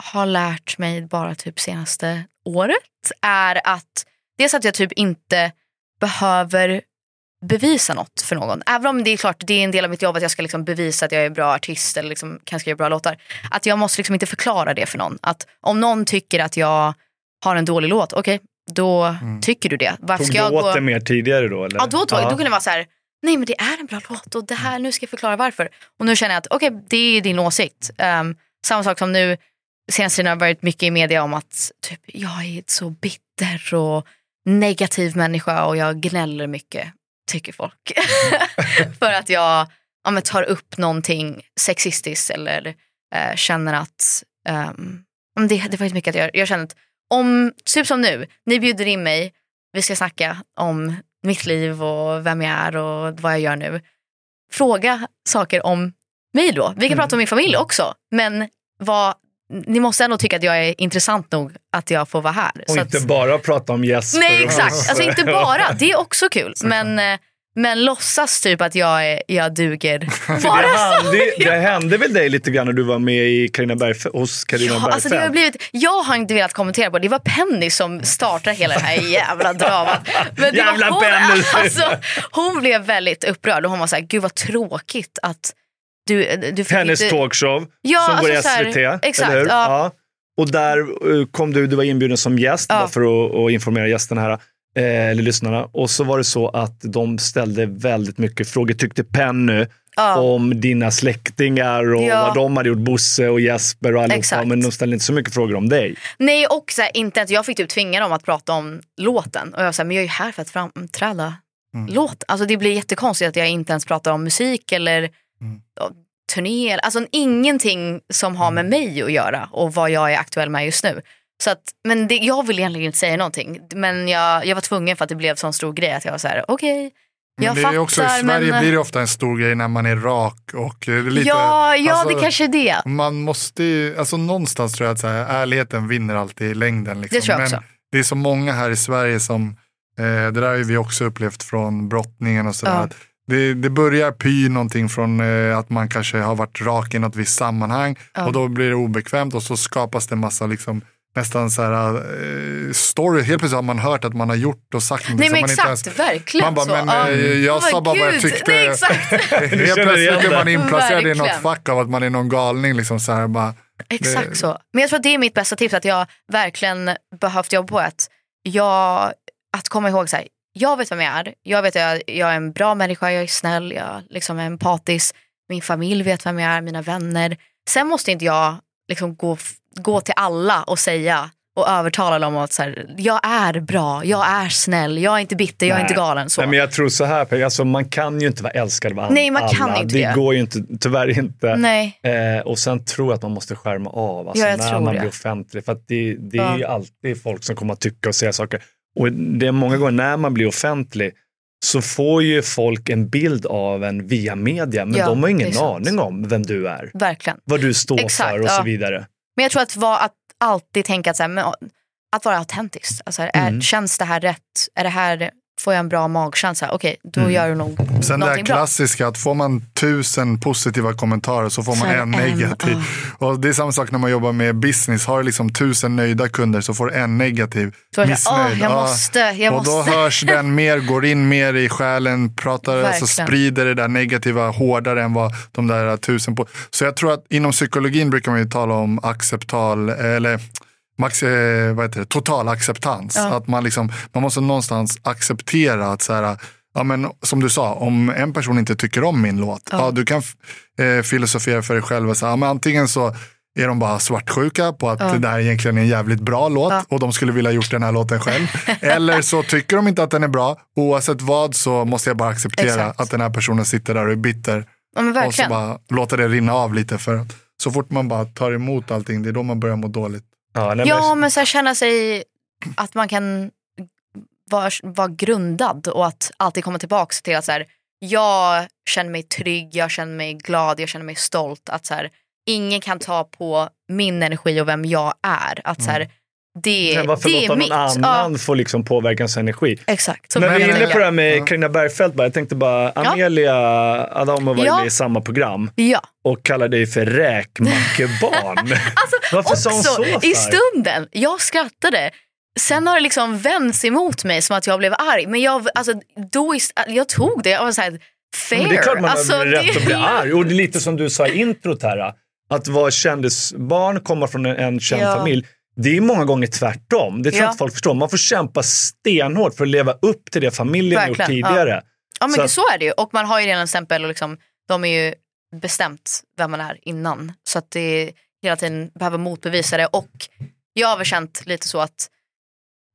har lärt mig bara typ senaste året är att dels att jag typ inte behöver bevisa något för någon. Även om det är klart det är en del av mitt jobb att jag ska liksom bevisa att jag är en bra artist eller liksom kan skriva bra låtar. Att jag måste liksom inte förklara det för någon. Att om någon tycker att jag har en dålig låt, okej då tycker du det. Varför Tog du jag åt gå... det mer tidigare då? Eller? Ja, då, tog, då kunde det vara så här, nej men det är en bra låt och det här, nu ska jag förklara varför. Och nu känner jag att okej, det är din åsikt. Um, samma sak som nu, senaste tiden har varit mycket i media om att typ, jag är så bitter och negativ människa och jag gnäller mycket, tycker folk. För att jag ja, men, tar upp någonting sexistiskt eller eh, känner att men det, det är faktiskt mycket att jag, jag känner att om, typ som nu, ni bjuder in mig, vi ska snacka om mitt liv och vem jag är och vad jag gör nu. Fråga saker om mig då. Vi kan prata om min familj också. Men vad, ni måste ändå tycka att jag är intressant nog att jag får vara här. Och Så inte att, bara prata om Jesper. nej exakt, alltså inte bara. Det är också kul. Men, eh, men låtsas typ att jag, är, jag duger. Bara Det hände, det hände väl dig lite grann när du var med i Carina Bergf- hos Carina Ja, alltså det har Bergfeldt? blivit, jag har inte velat kommentera på det. Det var Penny som startade hela det här jävla dramat. Men Jävla hon, Penny. Alltså, hon blev väldigt upprörd och hon var så här, gud vad tråkigt att du, du fick Hennes inte... talkshow Ja, som går i alltså så här, SVT. exakt, eller hur? ja. Och där eh, kom du, du var inbjuden som gäst Ja. för att, att informera gästerna här. eh, Eller lyssnarna. Och så var det så att de ställde väldigt mycket frågor, tyckte Penny, Ja. om dina släktingar och Ja. vad de hade gjort, Bosse och Jesper och allihopa. Exakt. Men de ställde inte så mycket frågor om dig. Nej och så här, inte att jag fick typ tvinga dem att prata om låten. Och jag sa, men jag är ju här för att framträda låt. Alltså det blir jättekonstigt att jag inte ens pratar om musik eller ja, turné. eller- Alltså ingenting som har med mig att göra och vad jag är aktuell med just nu. Så att, men det, jag vill egentligen inte säga någonting. Men jag, jag var tvungen för att det blev så stor grej att jag var så här, okej. jag Men det fattar är också, I Sverige men... blir det ofta en stor grej när man är rak och eh, lite, ja, ja alltså, det kanske är det. Man måste ju, alltså någonstans tror jag att så här, ärligheten vinner alltid i längden. Liksom. Det tror jag Men också. det är så många här i Sverige som, eh, det där har vi också upplevt från brottningen och sådär. Ja. Det, det börjar py någonting från eh, att man kanske har varit rak i något visst sammanhang Ja. och då blir det obekvämt och så skapas det massa liksom, nästan så här, eh, story, helt plötsligt har man hört att man har gjort och sagt någonting Nej men som man exakt, inte ens... verkligen Man bara, så. men eh, jag Man sa bara vad jag tyckte. Nej, exakt. Helt plötsligt är man det. inplacerad i något fack av att man är någon galning. Liksom, så här, bara, Exakt så. Men jag tror att det är mitt bästa tips, att jag verkligen behövt jobba på att, jag, att komma ihåg så här, jag vet vem jag är, jag vet att jag, jag är en bra människa, jag är snäll, jag liksom är empatisk, min familj vet vem jag är, mina vänner. Sen måste inte jag liksom gå, gå till alla och säga och övertala dem att så här, jag är bra, jag är snäll, jag är inte bitter, jag är Nej. inte galen. Så. Nej, men jag tror så här, Peg, alltså, man kan ju inte vara älskad av Nej, man alla. kan inte det. det. går ju inte, tyvärr inte. Nej. Eh, och sen tror jag att man måste skärma av alltså, Ja, när man det. blir offentlig. För det, det är Ja. ju alltid folk som kommer att tycka och säga saker. Och det är många gånger när man blir offentlig så får ju folk en bild av en via media, men Ja, de har ingen aning om vem du är, Verkligen. vad du står Exakt, för och så ja. vidare. Men jag tror att, vara, att alltid tänka att, så här, men, att vara autentisk. Alltså, är, Mm. Känns det här rätt? Är det här, får jag en bra magkänsla? Okej, då Mm. gör du nog Sen det här någonting bra. klassiska att får man tusen positiva kommentarer så får man det en negativ. ja. Och det är samma sak när man jobbar med business. Har du liksom tusen nöjda kunder så får du en negativ. Då är det så missnöjd. "Åh, jag Ja. måste, jag och då måste. hörs den mer, går in mer i själen, pratar, alltså sprider det där negativa hårdare än vad de där tusen på. Så jag tror att inom psykologin brukar man ju tala om acceptal, eller max, eh, vad heter det, total acceptans. Ja. Att man, liksom, man måste någonstans acceptera att så här, Ja, men som du sa, om en person inte tycker om min låt, ja. du kan eh, filosofera för dig själv och säga, ja, men antingen så är de bara svartsjuka på att det där egentligen är en jävligt bra låt Ja. och de skulle vilja gjort den här låten själv. Eller så tycker de inte att den är bra. Oavsett vad så måste jag bara acceptera Exakt. att den här personen sitter där och är bitter. Ja, Och så bara låta det rinna av lite. För så fort man bara tar emot allting, det är då man börjar må dåligt. Ja, nej, Ja, men, men så här, känna sig att man kan vara, vara grundad och att alltid komma tillbaka till att så här, jag känner mig trygg, jag känner mig glad, jag känner mig stolt. Att så här, ingen kan ta på min energi och vem jag är. Att så här, det, men varför det låta är någon mitt. annan Ja, få liksom påverka ens energi? exakt. Så Men vi är inne på det här med Carina Bergfeldt. Bara. Jag tänkte bara, Amelia Adamo var ju Ja. med i samma program Ja. och kallade dig för räkmackebarn. Varför sa hon så? i stunden, jag skrattade. Sen har det liksom vänts emot mig som att jag blev arg. Men jag, alltså, då, jag tog det. Jag var så här, fair. Men det är klart man alltså, har rätt det- att bli arg. Och det är lite som du sa i introt här. Att vara kändisbarn, komma från en, en känd Ja. familj. Det är många gånger tvärtom. Det tror jag Ja. inte folk förstår. Man får kämpa stenhårt för att leva upp till det familjen gjort Verkligen, ja. tidigare. Ja men Så så, är det ju. Och man har ju redan en stämpel och liksom, de är ju bestämt vem man är innan. Så att det hela tiden behöver motbevisa det. Och jag har väl känt lite så att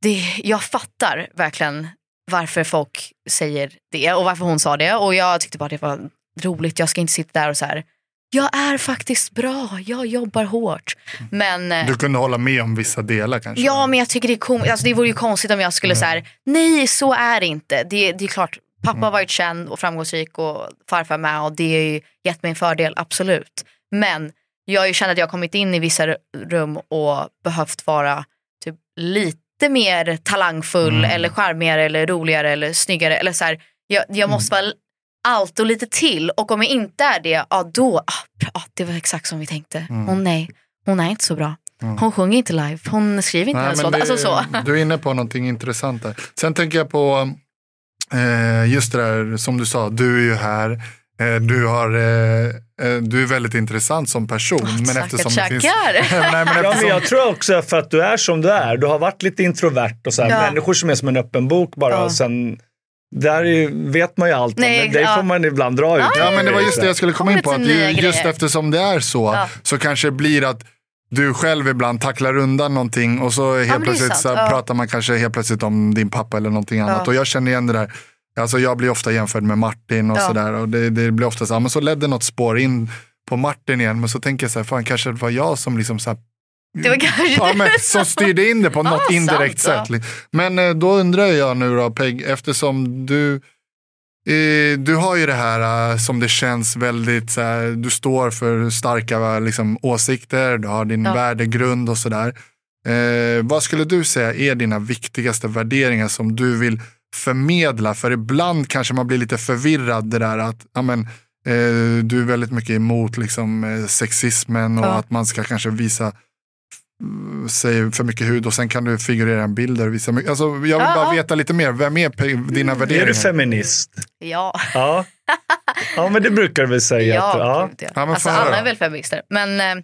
det, jag fattar verkligen varför folk säger det och varför hon sa det. Och jag tyckte bara det var roligt. Jag ska inte sitta där och så här. Jag är faktiskt bra, jag jobbar hårt. Men, eh, Du kunde hålla med om vissa delar kanske? Ja, men jag tycker det är kom- alltså, det vore ju konstigt om jag skulle Mm. säga nej så är det inte. Det, det är klart, pappa har varit känd och framgångsrik och farfar med och det har ju gett mig en fördel, absolut. Men jag har ju känt att jag har kommit in i vissa rum och behövt vara typ lite mer talangfull Mm. eller charmigare eller roligare eller snyggare. Eller så här, jag, jag måste vara allt och lite till och om jag inte är det, ja då, ah, ja, det var exakt som vi tänkte. Mm. Hon nej, hon är inte så bra. Hon sjunger inte live, hon skriver inte låtar. Alltså så. Du är inne på någonting intressant där. Sen tänker jag på eh, just det där som du sa, du är ju här. Eh, du, har, eh, eh, du är väldigt intressant som person. men tackar, eftersom det finns, tackar. Nej, men Ja, men eftersom, jag tror också för att du är som du är. Du har varit lite introvert och så här, Ja. människor som är som en öppen bok bara. Ja. Och sen, där är, vet man ju allt om, men det ja. får man ibland dra ut. Ja, men det var just det jag skulle komma in på. Att ju, just eftersom det är så, Ja. så kanske det blir att du själv ibland tacklar undan någonting och så helt är plötsligt så ja. pratar man kanske helt plötsligt om din pappa eller någonting annat. Ja. Och jag känner igen det där. Alltså jag blir ofta jämförd med Martin och Ja. sådär. Och det, det blir ofta så här, men så ledde något spår in på Martin igen. Men så tänker jag så här, fan kanske det var jag som liksom så här, Det var kanske ja, men, som styrde in det på något indirekt sant, sätt. Men eh, då undrar jag nu då Peg, eftersom du eh, du har ju det här eh, som det känns väldigt, så här, du står för starka liksom, åsikter, du har din Ja. värdegrund och sådär. Eh, vad skulle du säga är dina viktigaste värderingar som du vill förmedla? För ibland kanske man blir lite förvirrad det där att ja, men, eh, du är väldigt mycket emot liksom, sexismen och Ja. att man ska kanske visa säger för mycket hud och sen kan du figurera en bild där du visar mycket. Alltså, jag vill Ja, bara veta lite mer. Vem är dina Är du värderingar? feminist? Ja, Ja. ja, men det brukar du väl säga. ja, att, ja. gud, ja. Ja, men Alltså alla är väl feminister. Men eh,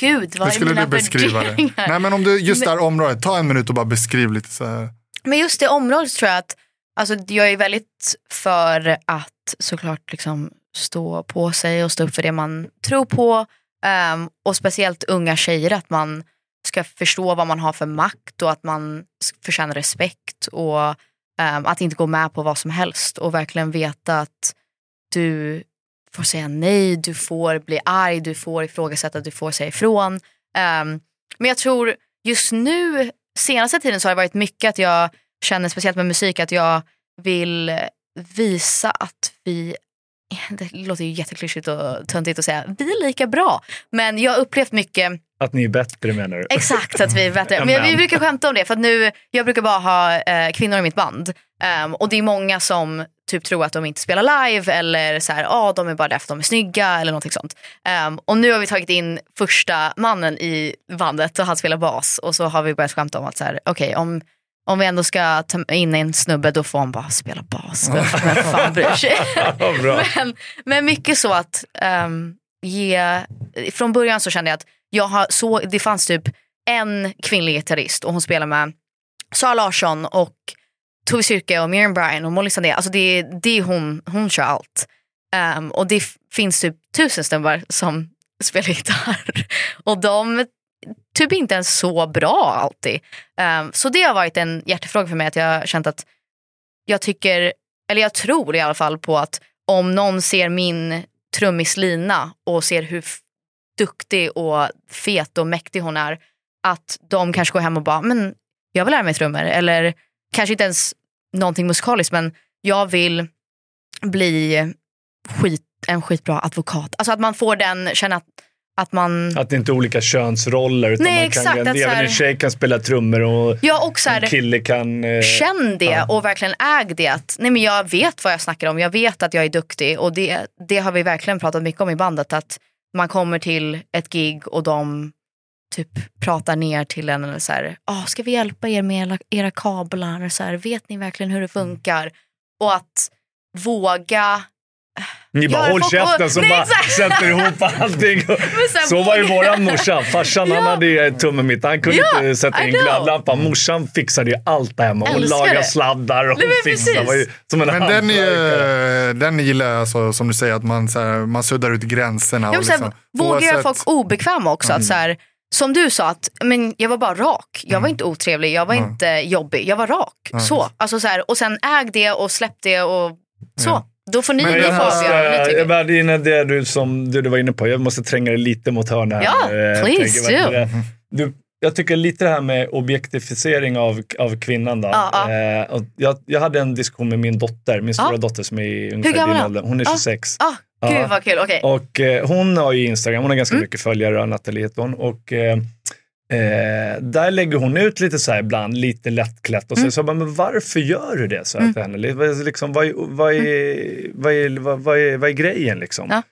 gud, vad Hur är skulle mina du beskriva det? värderingar? Nej, men om du, just det här området, ta en minut och bara beskriv lite så här. Men just det området tror jag att alltså, jag är väldigt för att såklart liksom stå på sig och stå upp för det man tror på. Um, och speciellt unga tjejer, att man ska förstå vad man har för makt och att man förtjänar respekt och um, att inte gå med på vad som helst och verkligen veta att du får säga nej, du får bli arg, du får ifrågasätta, du får säga ifrån. Um, men jag tror just nu, senaste tiden så har det varit mycket att jag känner, speciellt med musik, att jag vill visa att vi det låter ju jätteklyschigt och töntigt att säga vi är lika bra. Men jag har upplevt mycket Att ni är bättre menar du? Exakt att vi är bättre. Men vi brukar skämta om det för att nu, jag brukar bara ha eh, kvinnor i mitt band. Ehm, och det är många som typ tror att de inte spelar live eller så här, ah, de är bara där för att de är snygga eller någonting sånt. Ehm, och nu har vi tagit in första mannen i bandet och han spelar bas och så har vi börjat skämta om att så här, okej om om vi ändå ska ta in en snubbe då får han bara spela bas. Vem fan bryr sig? Men, men mycket så att ehm, ge, från början så kände jag att jag har så, det fanns typ en kvinnlig gitarrist och hon spelar med Sara Larsson och Tove Styrke och Miriam Bryan och Molly Sandé. Alltså det, det är hon, hon kör allt. Ehm, och det finns typ tusen snubbar som spelar gitarr. Och de typ inte ens så bra alltid. Um, så det har varit en hjärtefråga för mig att jag har känt att jag tycker, eller jag tror i alla fall på att om någon ser min trummis Lina och ser hur duktig och fet och mäktig hon är, att de kanske går hem och bara, men jag vill lära mig trummor. Eller kanske inte ens någonting musikaliskt, men jag vill bli skit, en skitbra advokat. Alltså att man får den, känna att, att man... Att det inte är olika könsroller utan Nej, man exakt, kan, att även här- en tjej kan spela trummor och Ja, och så här, en kille kan... Eh, Känn det ja. och verkligen äg det. Att, nej men jag vet vad jag snackar om, jag vet att jag är duktig och det, det har vi verkligen pratat mycket om i bandet. Att man kommer till ett gig och de typ pratar ner till en eller så här, ah, ska vi hjälpa er med era, era kablar? Så här, vet ni verkligen hur det funkar? Och att våga Ni bara håll käften så Nej, bara sätter ihop allting. sen Så var ju våran morsa. Farsan han Ja. hade ju tummen mitt. Han kunde Ja, inte sätta in glödlampan. Morsan fixade ju allt där hemma. Hon lagade sladdar och Nej, fixade. precis. var ju som en Men den, är, den gillar jag, alltså, som du säger, att man, så här, man suddar ut gränserna. Ja, och liksom, våga göra folk obekväma också. Att så här, som du sa, att, men jag var bara rak. Jag var inte otrevlig, jag var inte jobbig. Jag var rak. Så. Alltså, så här, och sen äg det och släpp det och så. Då får ni Men vad ni Jag var inne det du, som du, du var inne på. Jag måste tränga dig lite mot hörnet. här. Ja, Eh, please do. det? Du, jag tycker lite det här med objektifiering av, av kvinnan. Då. Ja, ja. Eh, jag, jag hade en diskussion med min dotter, min stora Ja. dotter som är ungefär din ålder. Hon är Ja. 26. Ah, Ja. Gud vad kul, okej. Och eh, hon har ju Instagram, hon har ganska Mm. mycket följare, Nathalie heter hon. Och eh, eh, där lägger hon ut lite så här ibland, lite lättklätt. Och så, Mm. så bara, men varför gör du det? Så här till henne. Liksom, liksom, vad, är- vad, är, vad, är, vad, vad, är, vad är grejen liksom? Ja.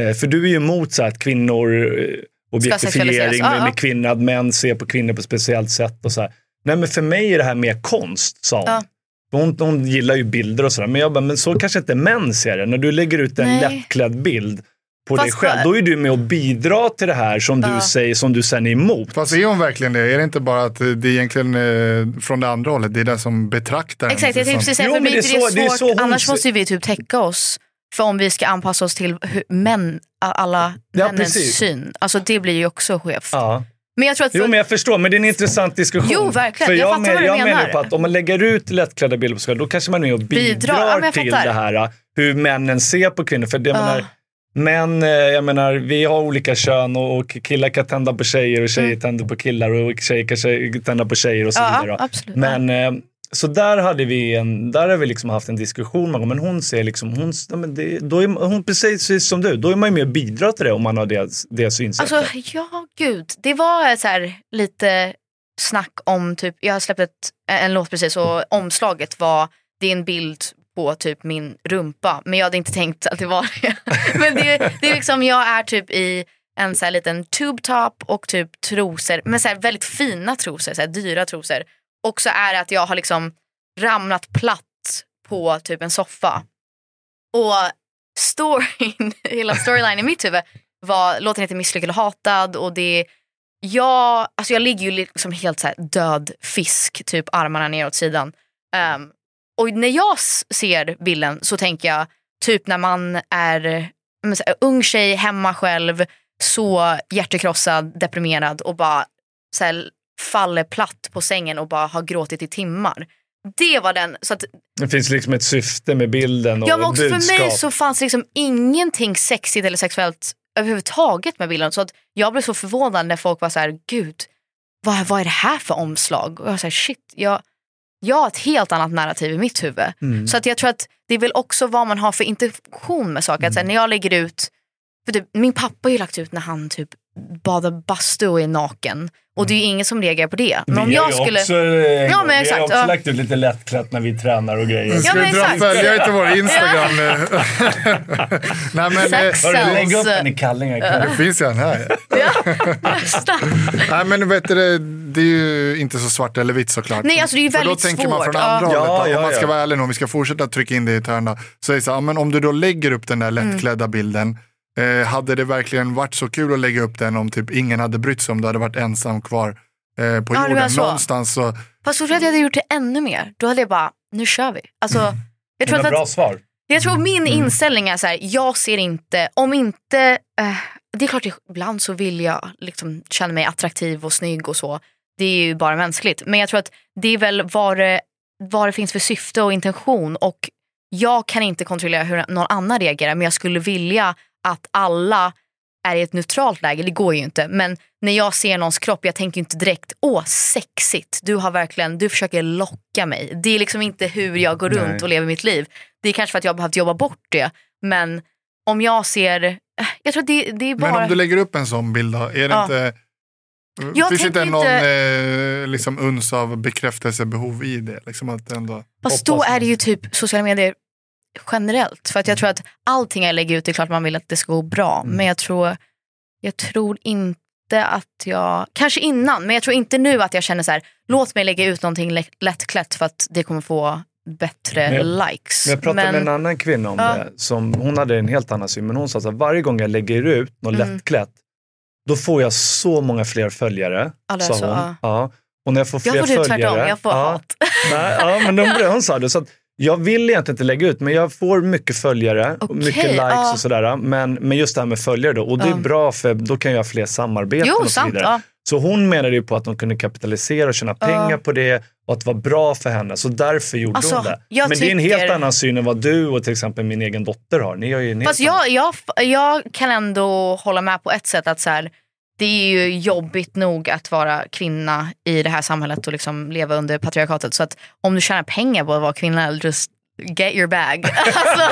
Eh, för du är ju emot så här, att kvinnor, eh, objektifiering med, med kvinnor, att män ser på kvinnor på ett speciellt sätt. Och så här. Nej men för mig är det här mer konst, sa hon. Ja. Hon, hon gillar ju bilder och sådär, men jag bara, men så kanske inte män ser det. När du lägger ut en Nej. lättklädd bild på dig Fast själv, för- då är du med och bidrar till det här som du Ja. säger, som du sen är emot. Fast är hon verkligen det? Är det inte bara att det är egentligen eh, från det andra hållet, det är den som betraktar Exakt, jag tänkte som- precis säga, Jo, för mig det är är det så- det är svårt. så hon Annars måste vi typ täcka oss. För om vi ska anpassa oss till hur män, alla Ja, männens precis. syn. Alltså det blir ju också skevt. Ja. Men jag tror att Jo, men jag förstår, men det är en intressant diskussion. Jo, verkligen. För Jag jag, fattar men, vad du jag menar. menar på att om man lägger ut lättklädda bilder på sig själv, då kanske man är med och bidrar, Bidrar. Ja, till det här, hur männen ser på kvinnor. För jag Ah. menar, män, eh, jag menar, vi har olika kön och, och killar kan tända på tjejer och tjejer tänder på killar och tjejer kan tända på tjejer och så Mm. Ja, vidare. absolut. Men eh, så där hade vi en, där har vi liksom haft en diskussion men hon ser liksom, hon, men det, då är hon precis som du, då är man ju med och bidrar till det om man har det, det synsättet. Alltså ja, gud. Det var så här, lite snack om, typ, jag har släppt ett, en låt precis och omslaget var, det är en bild på typ min rumpa. Men jag hade inte tänkt att det var det. Men det, det är liksom, jag är typ i en så här liten tube top och typ trosor, men så här väldigt fina trosor, så här dyra trosor. Och så är det att jag har liksom ramlat platt på typ en soffa. Och storyn, hela storylinen i mitt huvud var, låten heter Misslyckad och hatad och det jag, alltså jag ligger ju liksom helt så här död fisk, typ armarna ner åt sidan. Um, och när jag ser bilden så tänker jag typ när man är här, ung tjej hemma själv, så hjärtekrossad, deprimerad och bara så här, faller platt på sängen och bara har gråtit i timmar. Det var den, så att Det finns liksom ett syfte med bilden och Ja men också budskap. för mig så fanns liksom ingenting sexigt eller sexuellt överhuvudtaget med bilden. Så att jag blev så förvånad när folk var så här, gud, vad, vad är det här för omslag? Och jag var så här, shit, jag, jag har ett helt annat narrativ i mitt huvud. Mm. Så att jag tror att det är väl också vad man har för intention med saker. Att så här, när jag lägger ut, för typ, min pappa har ju lagt ut när han typ badar bastu och är naken. Och det är ju ingen som reagerar på det. Men om vi jag skulle... också, eh, Ja, men Vi exakt, har också ja. lagt ut lite lättklätt när vi tränar och grejer. Ja, Ska men vi dra följare till vår Instagram nu? Nej, men, eh. Hörru, lägg upp den i kallingar. det finns ju en här. Ja. Nej, men vet du, det, det är ju inte så svart eller vitt såklart. Nej, alltså det är ju För väldigt då tänker man från svårt. andra Ja. hållet. Ja, om man ska ja. vara ärlig nu, om vi ska fortsätta trycka in det i törna. Så är det så, ja, men om du då lägger upp den där Mm. lättklädda bilden. Eh, hade det verkligen varit så kul att lägga upp den om typ ingen hade brytt sig om du hade varit ensam kvar eh, på Ja, jorden. så. Någonstans så, Fast så tror jag att jag hade gjort det ännu mer. Då hade jag bara, nu kör vi. Alltså, jag, tror Det var att, bra svar. jag tror min inställning är så här, jag ser inte, om inte, eh, det är klart ibland så vill jag liksom känna mig attraktiv och snygg och så. Det är ju bara mänskligt. Men jag tror att det är väl vad det, vad det finns för syfte och intention. Och jag kan inte kontrollera hur någon annan reagerar men jag skulle vilja att alla är i ett neutralt läge, det går ju inte. Men när jag ser någons kropp, jag tänker inte direkt, åh sexigt, du har verkligen, du försöker locka mig. Det är liksom inte hur jag går runt Nej. och lever mitt liv. Det är kanske för att jag har behövt jobba bort det. Men om jag ser, eh, jag tror att det, det är bara... Men om du lägger upp en sån bild då, är det Ja. inte... Jag finns inte någon inte- eh, liksom uns av bekräftelsebehov i det? Liksom att ändå... Fast då är det ju typ sociala medier generellt. För att jag tror att allting jag lägger ut, det är klart man vill att det ska gå bra. Mm. Men jag tror, jag tror inte att jag, kanske innan, men jag tror inte nu att jag känner så här, låt mig lägga ut någonting lä- lättklätt för att det kommer få bättre Men jag- likes. Men jag pratade Men- med en annan kvinna om Ja. det. Som, hon hade en helt annan syn, men hon sa att varje gång jag lägger ut något Mm. lättklätt, då får jag så många fler följare. Är sa hon. ja. Ja. Och när jag får fler jag får det följare. tvärtom, jag får ja, hat. Nej, ja, men de, hon sa det. Så att jag vill egentligen inte lägga ut, men jag får mycket följare Okej, mycket likes ja. och sådär. Men, men just det här med följare då. Och det är Ja. bra för då kan jag ha fler samarbeten Jo, och så sant. vidare. Ja. Så hon menade ju på att hon kunde kapitalisera och tjäna pengar på det och att det var bra för henne. Så därför gjorde Alltså, hon det. Men det är en helt tycker- annan syn än vad du och till exempel min egen dotter har. Ni har ju Fast jag, jag, jag kan ändå hålla med på ett sätt att så här, det är ju jobbigt nog att vara kvinna i det här samhället och liksom leva under patriarkatet. Så att om du tjänar pengar på att vara kvinna, just get your bag. alltså,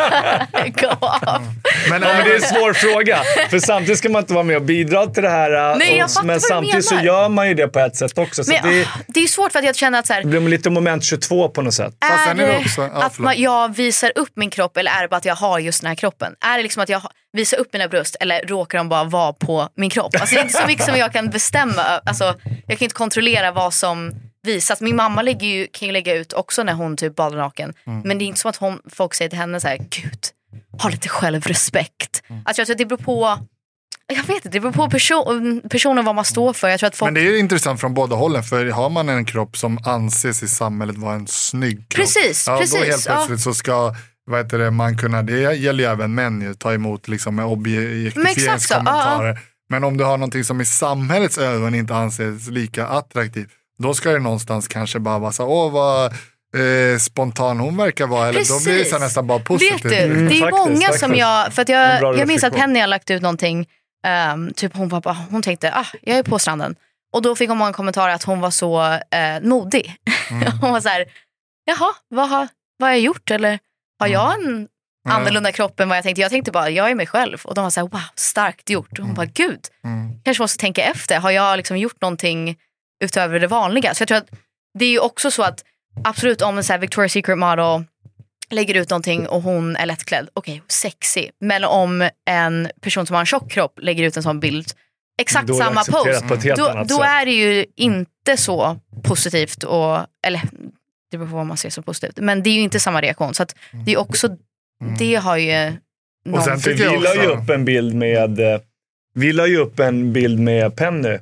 go off. Men, Ja, men det är en svår fråga. För samtidigt ska man inte vara med och bidra till det här. äh, Nej, jag och, men samtidigt så gör man ju det på ett sätt också. Så Men, det, ah, det är svårt för att jag känner att så här, det blir lite moment 22 på något sätt. Är det också- ja, att man, jag visar upp min kropp eller är det bara att jag har just den här kroppen? Är det liksom att jag visar upp mina bröst eller råkar de bara vara på min kropp? Alltså, det är inte så mycket som jag kan bestämma. Alltså, jag kan inte kontrollera vad som visas. Min mamma lägger ju, kan ju lägga ut också när hon typ badar naken. Mm. Men det är inte som att hon, folk säger till henne så här, gud, ha lite självrespekt. Mm. Alltså, jag tror att det beror på jag vet inte, det beror på person, personen vad man står för. Jag tror att folk men det är intressant från båda hållen. För har man en kropp som anses i samhället vara en snygg kropp. Precis, ja, Då precis, helt ja. plötsligt så ska vad heter det, man kunna, det gäller ju även män, ju, ta emot liksom, Men objektifieringskommentarer. Men om du har någonting som i samhällets ögon inte anses lika attraktivt, då ska det någonstans kanske bara vara så åh vad eh, spontan hon verkar vara. Eller då blir det så nästan bara positivt. Vet du, Mm, det är faktiskt, många som faktiskt. jag, för att jag, jag minns att. Penny har lagt ut någonting, ehm, typ hon, var bara, hon tänkte, ah, jag är på stranden. Och då fick hon många kommentarer att hon var så eh, modig. hon var så här, jaha, vad har, vad har jag gjort? Eller har jag en annorlunda kropp än vad jag tänkte? Jag tänkte bara, jag är mig själv. Och de var så här, wow, starkt gjort. Och hon bara, gud, Mm. kanske måste tänka efter. Har jag liksom gjort någonting utöver det vanliga? Så jag tror att det är ju också så att absolut om en så här Victoria's Secret model lägger ut någonting och hon är lättklädd, okej, sexy. Men om en person som har en tjock kropp lägger ut en sån bild, exakt samma pose, då, då är det ju inte så positivt. Och, eller det beror på vad man ser som positivt. Men det är ju inte samma reaktion. Så att det är också, det har ju någon... sen vi la ju upp en bild med eh, vi la ju upp en bild med Penny.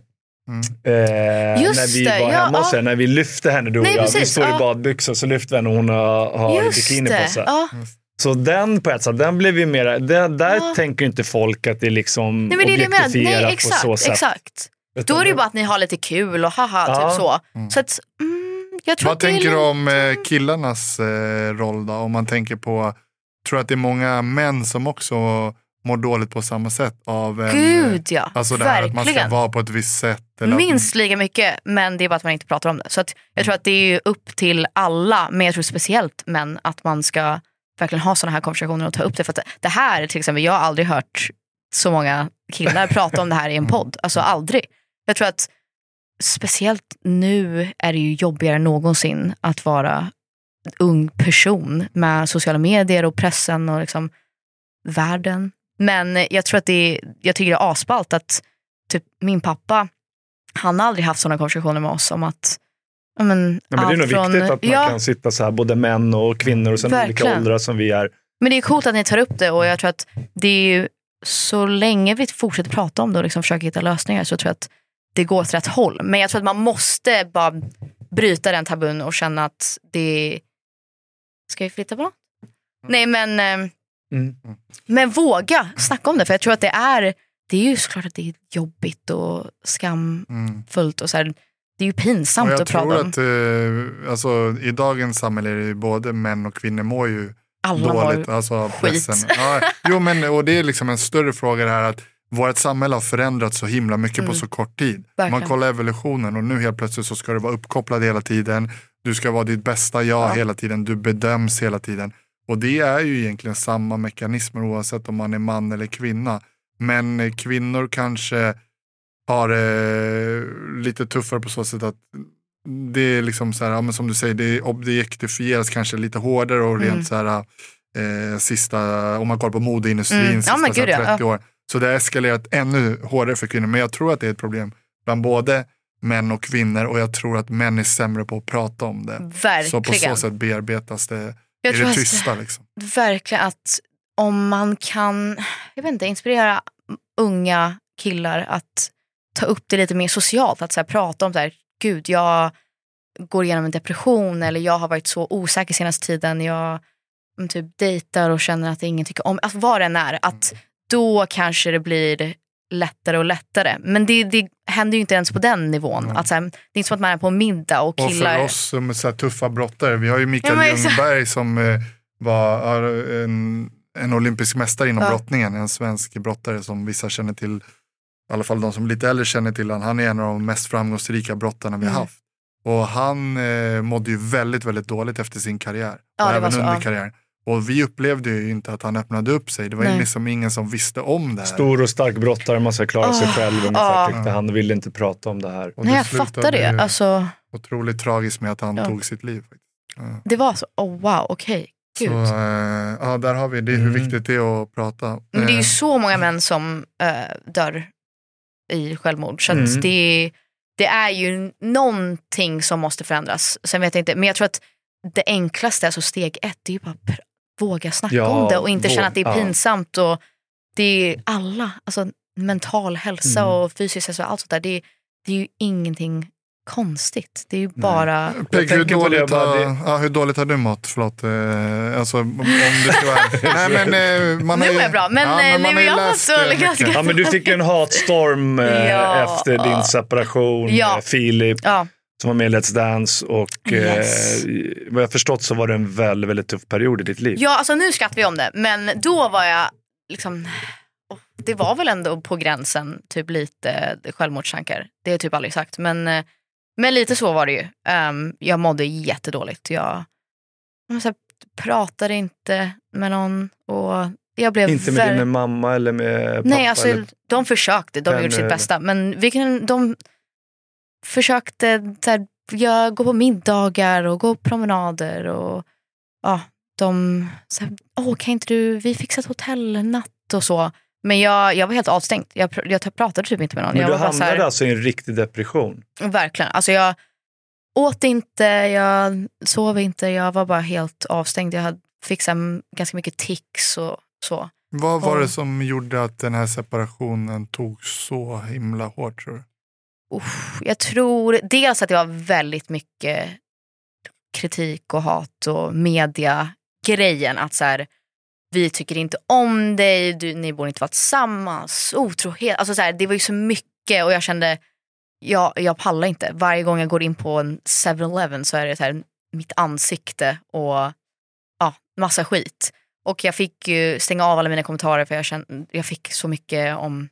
Eh, Just när vi det, var ja, hemma ja. henne, när vi lyfte henne du och Nej, jag. Vi står i ja. badbyxor så lyfter vi henne och hon har, bikini det. på sig. Ja. Så den på ett sätt, den blev ju mera, det, där Ja. tänker inte folk att det är liksom Nej men det är objektifierat Nej på exakt, så sätt. exakt. Utan Då är det ju bara att ni har lite kul och haha, Ja. typ så. Så att, mm, jag tror Vad tänker du lite- om eh, killarnas eh, roll då? Om man tänker på, tror att det är många män som också mår dåligt på samma sätt av en, Gud ja, Alltså det här att man ska verkligen. vara på ett visst sätt. Eller Minst lika mycket, men det är bara att man inte pratar om det. Så att jag tror att det är ju upp till alla, men jag tror speciellt män, att man ska verkligen ha sådana här konversationer och ta upp det. För att det här till exempel, jag har aldrig hört så många killar prata om det här i en podd. Alltså aldrig. Jag tror att speciellt nu är det ju jobbigare än någonsin att vara ung person med sociala medier och pressen och liksom världen. Men jag tror att det är, jag tycker det är asballt att typ min pappa, han har aldrig haft sådana konversationer med oss om att men, Ja, men det är nog från- viktigt att man ja, kan sitta så här, både män och kvinnor och sen olika Verkligen. åldrar som vi är. Men det är coolt att ni tar upp det och jag tror att det är ju så länge vi fortsätter prata om det och liksom försöker hitta lösningar så tror jag att det går åt rätt håll. Men jag tror att man måste bara bryta den tabun och känna att det Ska vi flytta på något? Nej men, eh, Mm. men våga snacka om det för jag tror att det är det är ju såklart att det är jobbigt och skamfullt och så här, det är ju pinsamt att prata tror om. att eh, alltså, i dagens samhälle är det ju både män och kvinnor mår ju Alla dåligt. mår Alltså, skit. pressen. Ja, jo, men, och det är liksom en större fråga det här att vårt samhälle har förändrats så himla mycket på så kort tid. Mm. Verkligen. Man kollar evolutionen och nu helt plötsligt så ska du vara uppkopplad hela tiden. Du ska vara ditt bästa jag Ja. hela tiden. Du bedöms hela tiden. Och det är ju egentligen samma mekanismer oavsett om man är man eller kvinna. Men eh, kvinnor kanske har eh, lite tuffare på så sätt att det är liksom så här, ja, men som du säger, det objektifieras kanske lite hårdare och rent Mm. så här eh, sista, om man kollar på modeindustrin, Mm. Sista men så här, gud, ja. 30 år. Så det har eskalerat ännu hårdare för kvinnor. Men jag tror att det är ett problem bland både män och kvinnor och jag tror att män är sämre på att prata om det. Så på så Verkligen. sätt bearbetas det Jag i tror det att- tysta. Liksom. verkligen att om man kan jag vet inte, inspirera unga killar att ta upp det lite mer socialt. Att så här, prata om det här, gud jag går igenom en depression eller jag har varit så osäker senaste tiden. Jag mm, typ dejtar och känner att ingen tycker om alltså, vad det än är. Att då kanske det blir lättare och lättare. Men det, det händer ju inte ens på den nivån. Att, så här, det är inte som att man är på middag och Och killar... för oss som är så tuffa brottare, vi har ju Mikael Ja. Ljungberg som eh, var en, en olympisk mästare inom Ja. brottningen, en svensk brottare som vissa känner till, i alla fall de som lite äldre känner till han. Han är en av de mest framgångsrika brottarna vi har Mm. haft. Och han eh, mådde ju väldigt, väldigt dåligt efter sin karriär. Ja, och även så, under karriären. Och vi upplevde ju inte att han öppnade upp sig. Det var ju Nej. liksom ingen som visste om det här. Stor och stark brottare, man ska klara sig Åh, själv ungefär ja. tyckte han ville inte prata om det här. Och Nej, det jag fattar det. Alltså, Otroligt tragiskt med att han Ja. tog sitt liv. faktiskt. Ja. det var så, oh wow, okej. Gud. Så eh, ja, där har vi det, hur Mm. viktigt det är att prata. Men det är ju Eh, så många män som eh, dör i självmord. Så att Mm. det, det är ju någonting som måste förändras. Sen vet jag inte, men jag tror att det enklaste, alltså steg ett, det är ju bara våga snacka Ja, om det och inte våg- känna att det är ja. pinsamt. Och det är alla, alltså mental hälsa Mm. och fysisk hälsa och allt sånt där. Det, det är ju ingenting konstigt. Det är ju bara... Peg, hur, dåligt bara har, det- ja, hur dåligt har du mått? Förlåt. Eh, alltså, om du ska vara... nej, men, eh, man Nu mår jag bra, men, ja, eh, man nej, har men jag har läst, eh, ganska-. Ja men du fick ju en hatstorm eh, Ja. efter din separation, Ja. eh, Filip Ja, som var med i Let's Dance och Yes. eh, vad jag förstått så var det en väldigt, väldigt tuff period i ditt liv. Ja, alltså nu skrattar vi om det, men då var jag liksom, oh, det var väl ändå på gränsen, typ lite självmordstankar. Det jag typ aldrig sagt, men, eh, men lite så var det ju. Ehm, jag mådde jättedåligt. Jag, jag här, pratade inte med någon och jag blev Inte med ver- din mamma eller med pappa? Nej, alltså, eller? de försökte, de gjorde sitt bästa. Men vi kan, de försökte så här, jag, gå på middagar och gå på promenader. Och, ja, de så här, åh kan inte du, vi fixar ett hotellnatt och så. Men jag, jag var helt avstängd. Jag, pr- jag pratade typ inte med någon. Men jag du så hamnade här, alltså i en riktig depression? Verkligen. Alltså jag åt inte, jag sov inte, jag var bara helt avstängd. Jag hade fixat m- ganska mycket tics och så. Vad var Och- det som gjorde att den här separationen tog så himla hårt tror du? Uff, jag tror dels att det var väldigt mycket kritik och hat och media-grejen. Att så här, vi tycker inte om dig, du, ni borde inte vara tillsammans, otrohet. Alltså så här, det var ju så mycket och jag kände, jag, jag pallar inte. Varje gång jag går in på en 7-Eleven så är det så här, mitt ansikte och ja, massa skit. Och jag fick ju stänga av alla mina kommentarer för jag, kände, jag fick så mycket om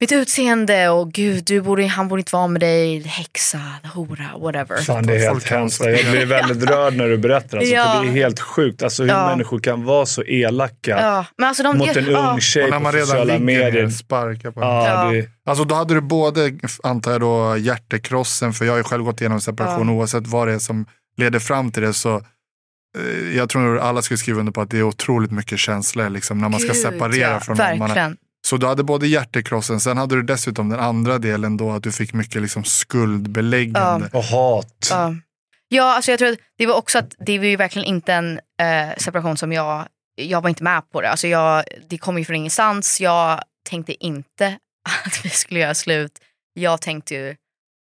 mitt utseende och gud, du borde, han borde inte vara med dig, häxa, hora, whatever. Fan, det är helt hemskt. Jag blir väldigt rörd när du berättar. Alltså, Ja. för det är helt sjukt alltså, hur Ja. människor kan vara så elaka Ja, men alltså de, mot en ja, ung tjej på sociala medier. ner, sparkar på det, Alltså då hade du både, antar jag då, hjärtekrossen, för jag har ju själv gått igenom separation Ja. oavsett vad det är som leder fram till det så eh, jag tror alla skulle skriva under på att det är otroligt mycket känslor liksom, när man ska Gud, separera ja, från någon. Man Verkligen. Så du hade både hjärtekrossen, sen hade du dessutom den andra delen då att du fick mycket liksom skuldbeläggande. och hat. Ja. ja, alltså jag tror att det var också att det var ju verkligen inte en eh, separation som jag, jag var inte med på det. Alltså jag, det kom ju från ingenstans. Jag tänkte inte att vi skulle göra slut. Jag tänkte ju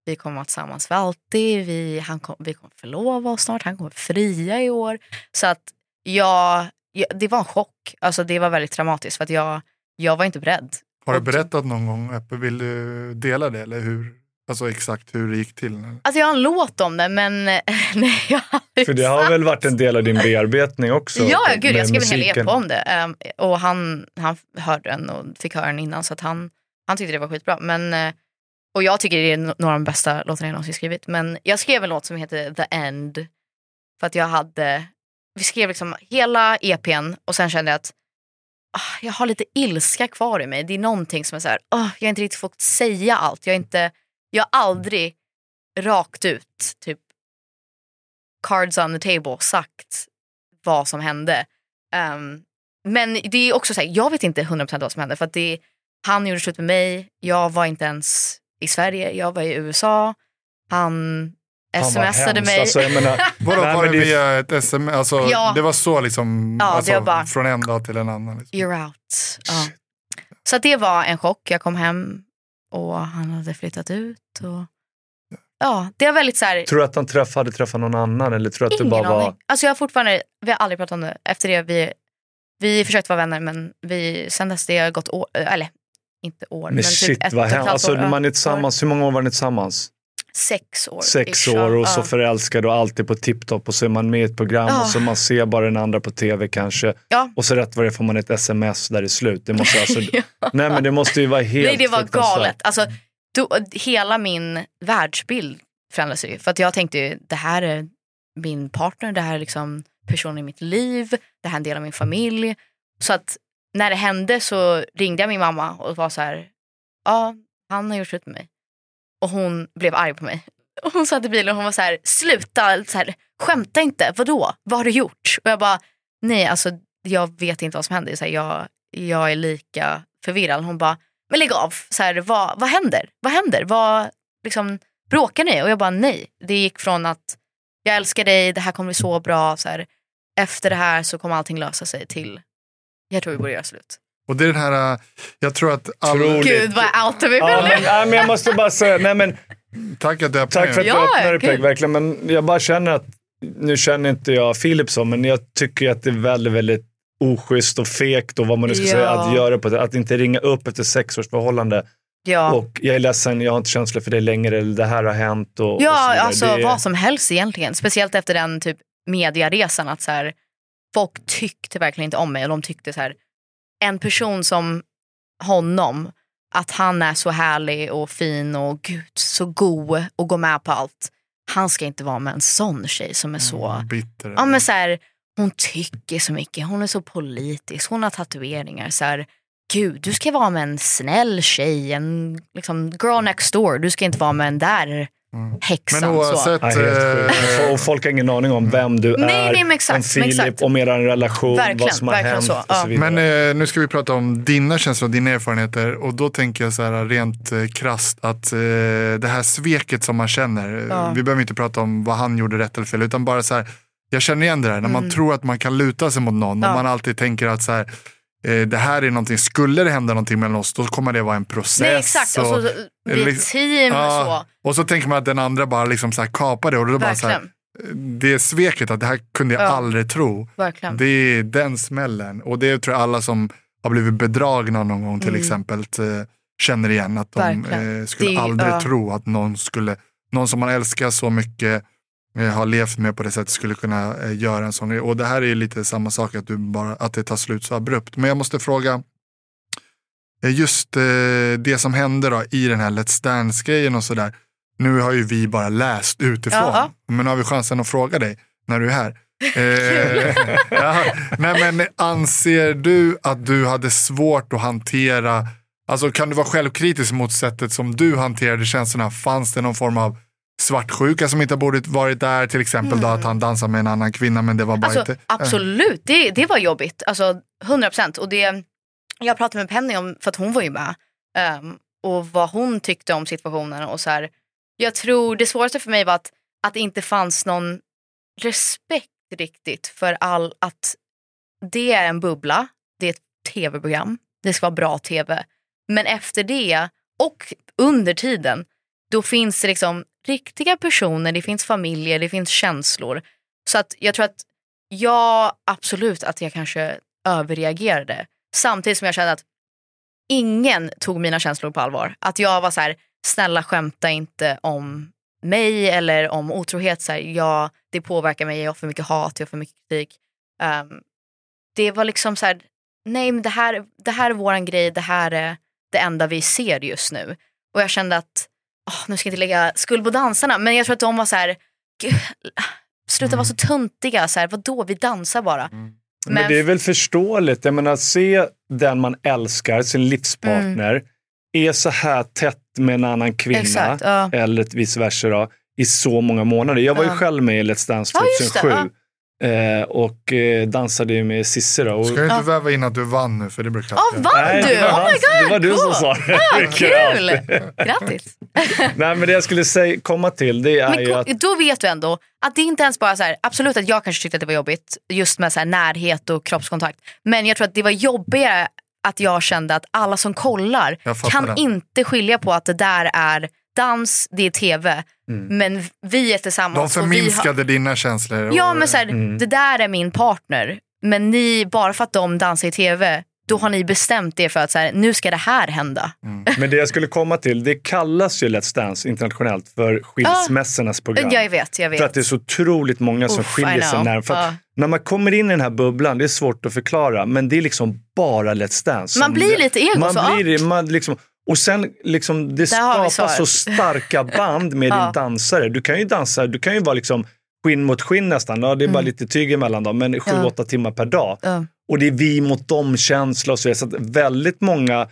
vi kommer vara tillsammans för alltid. Vi, han kom, vi kommer förlova oss snart. Han kommer fria i år. Så att jag, jag, det var en chock. Alltså det var väldigt traumatiskt för att jag, jag var inte beredd. Har du berättat någon gång Eppe? Vill du dela det? Eller hur, alltså exakt hur det gick till? eller? Alltså jag har en låt om det men nej, jag har För det har väl varit en del av din bearbetning också? Ja, ja, gud, jag skrev en hel. EP om det. Ehm, och han, han hörde den och fick höra den innan så att han, han tyckte det var skitbra. Men, eh, och jag tycker det är några av de bästa låtarna jag någonsin skrivit. Men jag skrev en låt som heter The End. För att jag hade, vi skrev liksom hela EPn och sen kände jag att Ah, jag har lite ilska kvar i mig. Det är någonting som är så här, oh, jag har inte riktigt fått säga allt. Jag har, inte, jag har aldrig rakt ut typ cards on the table sagt vad som hände. Um, men det är också så här, jag vet inte 100% vad som hände. För att det, han gjorde slut med mig, jag var inte ens i Sverige, jag var i USA. Han smsade mig. Alltså, jag menar, Vadå, var det via ett sms? Alltså, Ja. Det var så liksom, Ja, det alltså, var bara- från en dag till en annan. Liksom. You're out. Ja. Så att det var en chock. Jag kom hem och han hade flyttat ut. Och... Ja, det var väldigt så här, tror du att han träff, hade träffat någon annan eller tror du att ingen bara var... aning. Alltså jag har fortfarande, vi har aldrig pratat om det. Efter det, vi, vi försökte vara vänner men vi, sen dess det har gått år, eller inte år. Men men shit typ ett vad hemskt. Alltså, man är tillsammans, hur många år var ni tillsammans? Sex år. Sex år och ja. så förälskad och alltid på tipptopp och så är man med i ett program Ja. och så man ser bara den andra på tv kanske. Ja. Och så rätt vad det får man ett sms där är slut. Det måste alltså. Nej men det måste ju vara helt Nej det var galet. Alltså, då, hela min världsbild förändrades ju. För att jag tänkte ju, det här är min partner, det här är liksom personen i mitt liv, det här är en del av min familj. Så att när det hände så ringde jag min mamma och var så här, ja han har gjort slut med mig. Och hon blev arg på mig. Hon satt i bilen och hon var så här, sluta, så här, skämta inte, vadå, vad har du gjort? Och jag bara, nej alltså jag vet inte vad som händer, så här, jag, jag är lika förvirrad. Hon bara, men lägg av, så här, vad, vad händer? Vad händer? Vad, liksom, bråkar ni? Och jag bara nej. Det gick från att jag älskar dig, det här kommer bli så bra, så här, efter det här så kommer allting lösa sig till jag tror vi borde göra slut. Och det är den här, äh, jag tror att Roligt. Gud vad outar mig Ja, men, nu. ja, men jag måste bara säga, nej men tack att du öppnar Tack för att det. du Ja, öppnade. Peg, verkligen. Men jag bara känner att, nu känner inte jag Filip så, men jag tycker att det är väldigt, väldigt oschysst och fegt och vad man nu ska Ja. säga, att göra på det. Att inte ringa upp efter sex års förhållande Ja, och jag är ledsen, jag har inte känslor för dig längre, eller det här har hänt. Och, och ja vidare. alltså Det vad som helst egentligen. Speciellt efter den typ mediaresan att så här, folk tyckte verkligen inte om mig och de tyckte så här, en person som honom, att han är så härlig och fin och gud så god och går med på allt. Han ska inte vara med en sån tjej som är så Mm, bitter. Ja men så här, hon tycker så mycket, hon är så politisk, hon har tatueringar. Så här, Gud, du ska vara med en snäll tjej, en liksom, girl next door. Du ska inte vara med en där häxan. Men oavsett, Ja, helt sjukt. eh, Och folk har ingen aning om vem du Nej, är, nej, men exakt, om Filip, exakt. om er relation, Verkligen, vad som har hänt så, och ja. så. Men eh, nu ska vi prata om dina känslor och dina erfarenheter. Och då tänker jag så här rent eh, krasst att eh, det här sveket som man känner. Ja. Vi behöver inte prata om vad han gjorde rätt eller fel. Utan bara så här, jag känner igen det där. När man tror att man kan luta sig mot någon. Mm. Ja. Och man alltid tänker att så här, det här är någonting, skulle det hända någonting mellan oss då kommer det vara en process. Nej exakt, och så, vi är ett liksom- team och Ja, så. och så tänker man att den andra bara liksom så här kapar det. Och då bara så här, Verkligen. det sveket att det här kunde jag Ja. aldrig tro. verkligen. Det är den smällen. Och det tror jag alla som har blivit bedragna någon gång till exempel eh, känner igen. Att de Mm. Eh, skulle aldrig ja. tro att någon, skulle, någon som man älskar så mycket eh, har levt med på det sättet skulle kunna eh, göra en sån grej. Och det här är ju lite samma sak, att, du bara, att det tar slut så abrupt. Men jag måste fråga, eh, just eh, det som hände då i den här Let's Dance-grejen och sådär. Nu har ju vi bara läst utifrån, Ja, men nu har vi chansen att fråga dig när du är här. Eh, ja, nej men anser du att du hade svårt att hantera, alltså kan du vara självkritisk mot sättet som du hanterade känslorna? Fanns det någon form av svartsjuka som inte borde varit där? Till exempel då att han dansade med en annan kvinna men det var bara Mm. Alltså, inte... absolut, det, det var jobbigt. Alltså 100 procent. Och det, jag pratade med Penny om, för att hon var ju med. ehm, och vad hon tyckte om situationen. Och så här, jag tror det svåraste för mig var att, att det inte fanns någon respekt riktigt för all, att det är en bubbla, det är ett tv-program, det ska vara bra tv. Men efter det och under tiden, då finns det liksom riktiga personer, det finns familjer, det finns känslor. Så att jag tror att ja, absolut att jag kanske överreagerade. Samtidigt som jag kände att ingen tog mina känslor på allvar. Att jag var så här, snälla skämta inte om mig eller om otrohet. Så här, ja, det påverkar mig, jag har för mycket hat, jag har för mycket kritik. Um, det var liksom så här, nej men det här, det här är våran grej, det här är det enda vi ser just nu. Och jag kände att, åh, nu ska jag inte lägga skuld på dansarna, men jag tror att de var så här, "Gud, sluta vara så tuntiga, så här, vadå, vi dansar bara. Men, det är väl förståeligt. Jag menar, se den man älskar, sin livspartner, är så här tätt med en annan kvinna, Mm. Exakt, ja. eller vice versa, då, i så många månader. Jag var ju Ja. själv med i Let's Dance Ja, just det, 2007. Eh, och eh, dansade ju med Cissi. Då. Och, Ska du inte väva in att du vann nu för det brukar Ja, jag- vann Nej, du? det var Oh my god, det var du cool. som sa det. Ah, kul! Grattis. Nej, men det jag skulle säga, komma till det är Men ju att då vet du ändå att det inte ens bara så här, absolut att jag kanske tyckte att det var jobbigt just med så här närhet och kroppskontakt. Men jag tror att det var jobbigare att jag kände att alla som kollar Jag kan det. inte skilja på att det där är dans, det är tv. Men vi är De tillsammans. och vi har- förminskade dina känslor. Ja och- men så här, det där är min partner. Men ni, bara för att de dansar i tv, då har ni bestämt er för att så här, nu ska det här hända. Men det jag skulle komma till, det kallas ju Let's Dance internationellt för skilsmässornas program. Ja, jag vet, jag vet. För att det är så otroligt många som I skiljer sig när, för Ja. när man kommer in i den här bubblan, det är svårt att förklara, men det är liksom bara Let's Dance. Man blir lite ego, Man så, blir det, man liksom, och sen liksom, det Där skapas så starka band med Ja. din dansare. Du kan ju dansa, du kan ju vara liksom skinn mot skinn nästan. Ja, det är bara lite tyg emellan dem, men sju, Mm. Ja. åtta timmar per dag. Ja. Och det är vi mot dem-känsla och så vidare. Så att väldigt många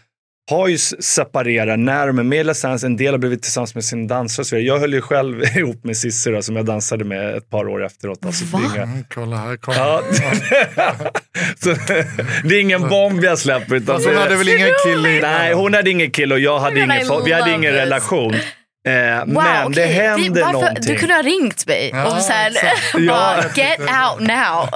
har ju separerat när de är med i Let's. En del har blivit tillsammans med sin dansare. Jag höll ju själv ihop med Cissi då, som jag dansade med ett par år efteråt. Alltså, det är inga- Mm, kolla här kommer Ja. så, det är ingen bomb jag släpper. Utan hon hade väl ingen kille? Nej, hon hade ingen kille och jag hade ingen, vi hade ingen relation. Eh, Wow, men det okej. händer varför, någonting. Du kunde ha ringt mig Ja, och så här, bara, get out now.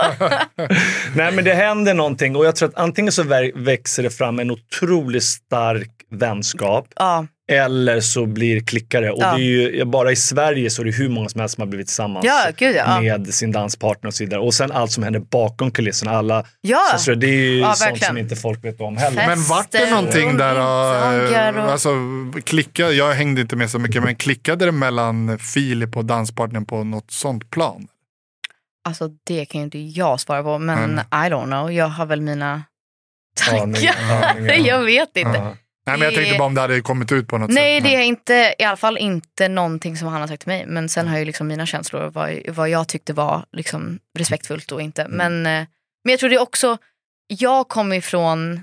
Nej men det händer någonting och jag tror att antingen så vä- växer det fram en otroligt stark vänskap ja, eller så blir klickare. Och Ja. det är ju, bara i Sverige så är det hur många som helst som har blivit tillsammans Ja, gud, ja. med sin danspartner och så vidare. Och sen allt som händer bakom kulisserna. Alla, Ja. så, det är ju Ja, sånt verkligen. som inte folk vet om heller. Men vart det någonting där, och- alltså klickade, jag hängde inte med så mycket, men klickade det mellan Filip och danspartnern på något sånt plan? Alltså det kan ju inte jag svara på men Mm. I don't know. Jag har väl mina Aning, tankar. aningar. jag vet inte. Nej, men jag tänkte bara om det hade kommit ut på något Nej sätt. det är inte, i alla fall inte någonting som han har sagt till mig. Men sen har ju liksom mina känslor vad, vad jag tyckte var liksom respektfullt och inte. Mm. Men, eh, men jag tror det är också, jag kommer ifrån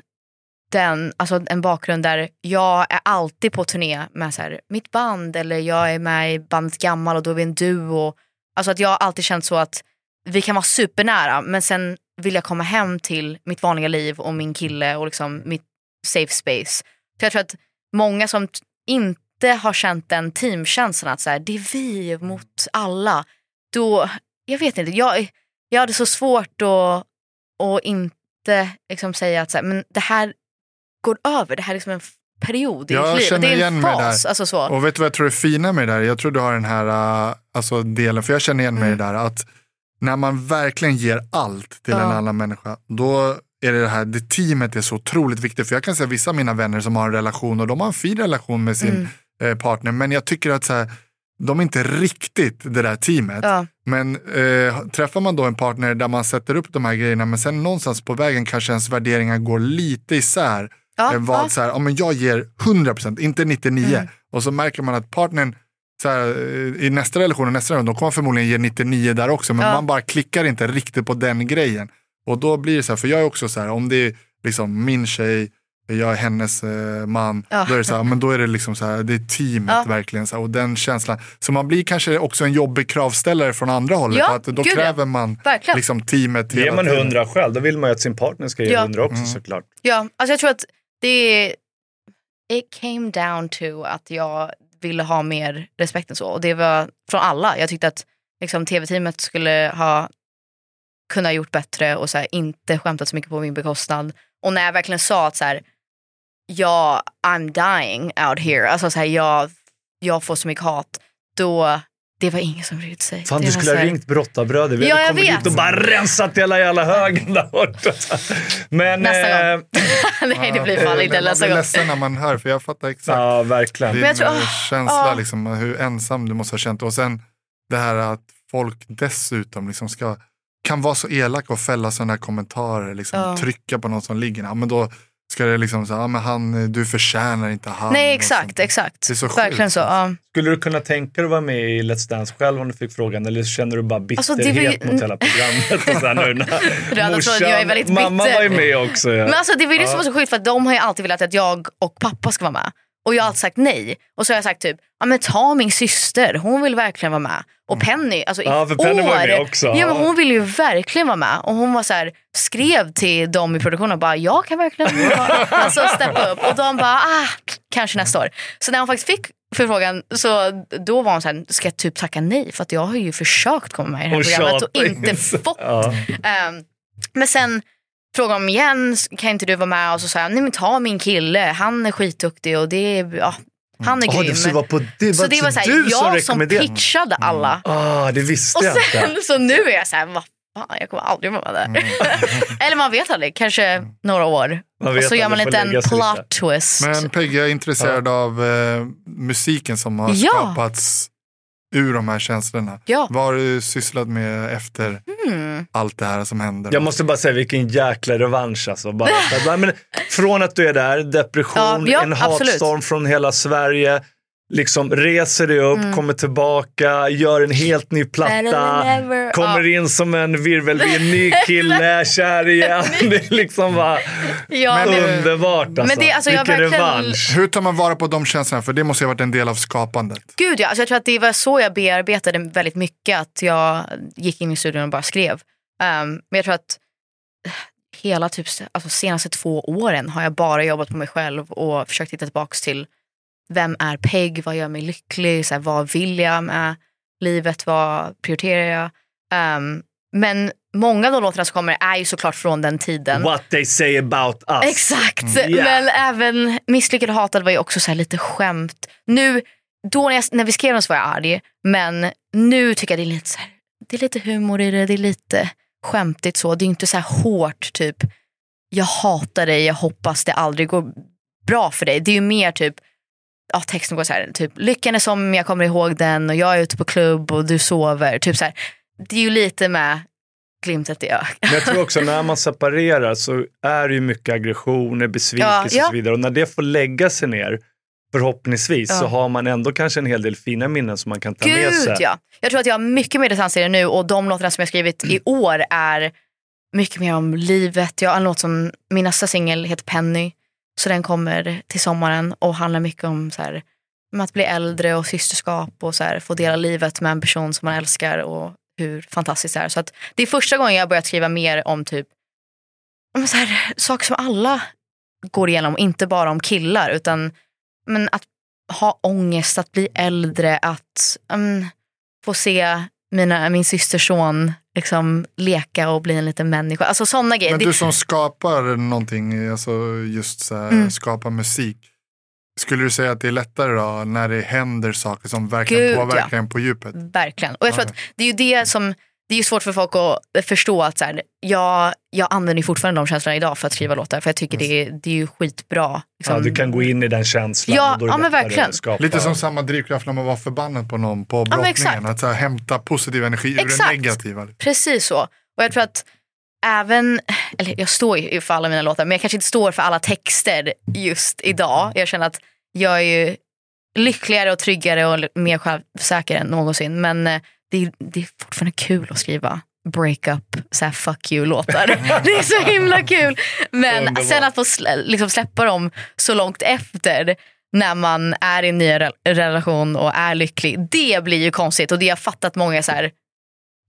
den, alltså en bakgrund där jag är alltid på turné med så här, mitt band eller jag är med i bandet Gammal och då är vi en duo. Alltså att jag har alltid känt så att vi kan vara supernära men sen vill jag komma hem till mitt vanliga liv och min kille och liksom mitt safe space. Så jag tror att många som inte har känt den teamkänslan att så här, det är vi mot alla. Då, jag vet inte, jag, jag hade så svårt att, att inte liksom säga att så här, men det här går över, det här är liksom en period i Jag ditt liv. Det är en fas. där. Alltså så. Och vet du vad jag tror är fina med det där? Jag tror du har den här uh, alltså delen, för jag känner igen mig i det där att när man verkligen ger allt till en Ja. annan människa, då är det det här, det teamet är så otroligt viktigt. För jag kan säga vissa av mina vänner som har en relation och de har en fin relation med sin Mm. eh, partner, men jag tycker att så här, de är inte riktigt det där teamet. Ja. Men eh, träffar man då en partner där man sätter upp de här grejerna, men sen någonstans på vägen kanske ens värderingar går lite isär. Ja, Eh, vad ja. så här, ja, men jag ger 100%, inte 99%. Mm. Och så märker man att partnern så här, eh, i nästa relation och nästa relation, då kommer förmodligen ge 99 där också. Men Ja. man bara klickar inte riktigt på den grejen. Och då blir det så här, för jag är också så här, om det är liksom min tjej, jag är hennes eh, man, Ja. då är det så här, men då är det liksom så här, det är teamet Ja. verkligen. Så här, och den känslan. Så man blir kanske också en jobbig kravställare från andra hållet. Ja, att då gud kräver man Verkligen. liksom teamet Ger man hundra själv, då vill man ju att sin partner ska ge Ja. hundra också Mm. såklart. Ja, alltså jag tror att det it came down to att jag ville ha mer respekt än så. Och det var från alla. Jag tyckte att liksom, tv-teamet skulle ha kunnat gjort bättre och så här, inte skämtat så mycket på min bekostnad. Och när jag verkligen sa att så här, ja, I'm dying out here, alltså så här, jag, jag får så mycket hat, då det var ingen som brydde sig. Fan, det du skulle ha här- ringt brottarbröder. Vi Ja, hade jag kommit vet. dit och bara rensat hela jävla högen där borta. Men, Nästa eh, Nej, det blir fan inte Man nästa blir gång. ledsen när man hör, för jag fattar exakt. ja, verkligen. Din jag tror- eh, ah, känsla, ah. liksom, hur ensam du måste ha känt. Och sen det här att folk dessutom liksom ska, kan vara så elaka och fälla sådana här kommentarer. Liksom, Ja. Trycka på någon som ligger. Ja, men då ska det liksom säga, ja, men han, du förtjänar inte han. Nej, exakt, exakt. Det är så Verkligen sjukt. så. Ja. Skulle du kunna tänka dig att vara med i Let's Dance själv om du fick frågan? Eller känner du bara Alltså, bitterhet det var ju- mot hela programmet? Och så här, nu, när Röda tråden, jag är väldigt mamma var ju med också. Ja. Men alltså det var ju det som var så sjukt för att de har ju alltid velat att jag och pappa ska vara med. Och jag har alltid sagt nej. Och så har jag sagt typ, ja men ta min syster, hon vill verkligen vara med. Och Penny, alltså i Ja, för Penny år, var med också. Ja men hon ville ju verkligen vara med. Och hon var så här, skrev till dem i produktionen och bara, jag kan verkligen vara alltså steppa upp. Och de bara, ah, kanske nästa år. Så när hon faktiskt fick förfrågan så då var hon så här, ska jag typ tacka nej? För att jag har ju försökt komma med i det här Och programmet och inte in. fått. Ja. Ehm, men sen frågade de igen, kan inte du vara med? Och så sa jag, nej men ta min kille, han är skitduktig och det är, ja, han är Ah, grym. så det var på det, var så det var så här, jag som rekommenderade? pitchade alla. Ah, det visste Och jag inte. sen så nu är jag så här, vad fan jag kommer aldrig vara där. Eller man vet aldrig, kanske några år. Mm. Och så gör man en lägga sig lite. plot twist. Men Peggy, jag är intresserad av eh, musiken som har Ja. skapats ur de här känslorna. Ja. Vad har du sysslat med efter Mm. allt det här som händer? Jag måste bara säga vilken jäkla revansch alltså. Bara, men, från att du är där, depression, Ja, ja, en absolut. hatstorm från hela Sverige. Liksom reser dig upp, Mm. kommer tillbaka, gör en helt ny platta. Kommer in som en virvelvind, ny kille, kär igen. Det är liksom bara Ja, underbart alltså. Men det- alltså, jag vilken verkligen- revansch. Hur tar man vara på de känslorna? För det måste ju ha varit en del av skapandet. Gud ja, alltså jag tror att det var så jag bearbetade väldigt mycket. Att jag gick in i studion och bara skrev. Um, men jag tror att eh, hela typ, alltså senaste två åren har jag bara jobbat på mig själv och försökt hitta tillbaka till vem är Peg, vad gör mig lycklig, så här, vad vill jag med livet, vad prioriterar jag. Um, men många av de låtarna som kommer är ju såklart från den tiden. What they say about us. Exakt, Mm. Yeah. men även Misslyckad och hatad var ju också så här lite skämt. Nu, då när, jag, när vi skrev den så var jag arg, men nu tycker jag det är lite så här, det är lite humor i det, det är lite skämtigt så. Det är inte så här hårt typ, jag hatar dig, jag hoppas det aldrig går bra för dig. Det är ju mer typ, ja texten går så här, typ lyckan är som jag kommer ihåg den och jag är ute på klubb och du sover. Typ så här. Det är ju lite med glimtet i ögat. Men jag tror också när man separerar så är det ju mycket aggressioner, besvikelse Ja, ja. och så vidare. Och när det får lägga sig ner, förhoppningsvis, Ja. så har man ändå kanske en hel del fina minnen som man kan ta med Gud sig. ja. Jag tror att jag har mycket mer distans i det nu och de låtarna som jag skrivit i år är mycket mer om livet. Jag har en låt som, min nästa singel heter Penny. Så den kommer till sommaren och handlar mycket om så här, att bli äldre och systerskap och så här, få dela livet med en person som man älskar och hur fantastiskt det är. Så att det är första gången jag börjat skriva mer om typ så här, saker som alla går igenom, inte bara om killar utan men att ha ångest, att bli äldre, att um, få se mina, min systerson liksom leka och bli en liten människa. Alltså sådana grejer. Men du som skapar någonting, alltså just så här, Mm. skapar musik. Skulle du säga att det är lättare då när det händer saker som verkligen Gud, påverkar en på djupet? Verkligen. Och jag tror Ja. att det är ju det som det är ju svårt för folk att förstå att så här, jag, jag använder fortfarande de känslorna idag för att skriva låtar. För jag tycker det, är, det är ju skitbra. liksom. Ja, du kan gå in i den känslan. Ja, ja, men verkligen. Lite som samma drivkraft när man var förbannad på någon på brottningen. exakt. att så här, hämta positiv energi ur det Exakt. negativa. Precis så. Och jag tror att även, eller jag står ju för alla mina låtar, men jag kanske inte står för alla texter just idag. Jag känner att jag är ju lyckligare och tryggare och mer självsäker än någonsin. Men eh, det är, det är fortfarande kul att skriva breakup, så här fuck you-låtar. Det är så himla kul. Men Underbart. sen att få slä, liksom släppa dem så långt efter när man är i en ny re- relation och är lycklig. Det blir ju konstigt och det har fattat många så här,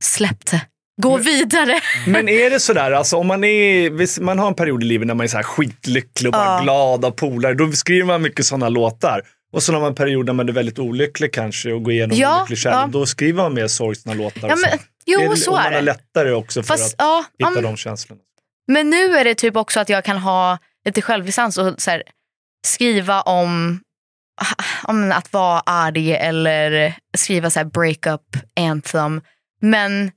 släpp det. Gå vidare. Men är det sådär, alltså om man, är, man har en period i livet när man är så här skitlycklig och bara Ja. glad och polare, då skriver man mycket sådana låtar. Och så har man en period när man är väldigt olycklig kanske och går igenom Ja, olycklig kärlek. ja. Då skriver man mer sorgsna låtar. Ja, men, jo, det, så och är man har det. lättare också för Fast, att ja, hitta men, de känslorna. men nu är det typ också att jag kan ha lite självdistans och så här, skriva om, om att vara arg eller skriva så här breakup anthem. Men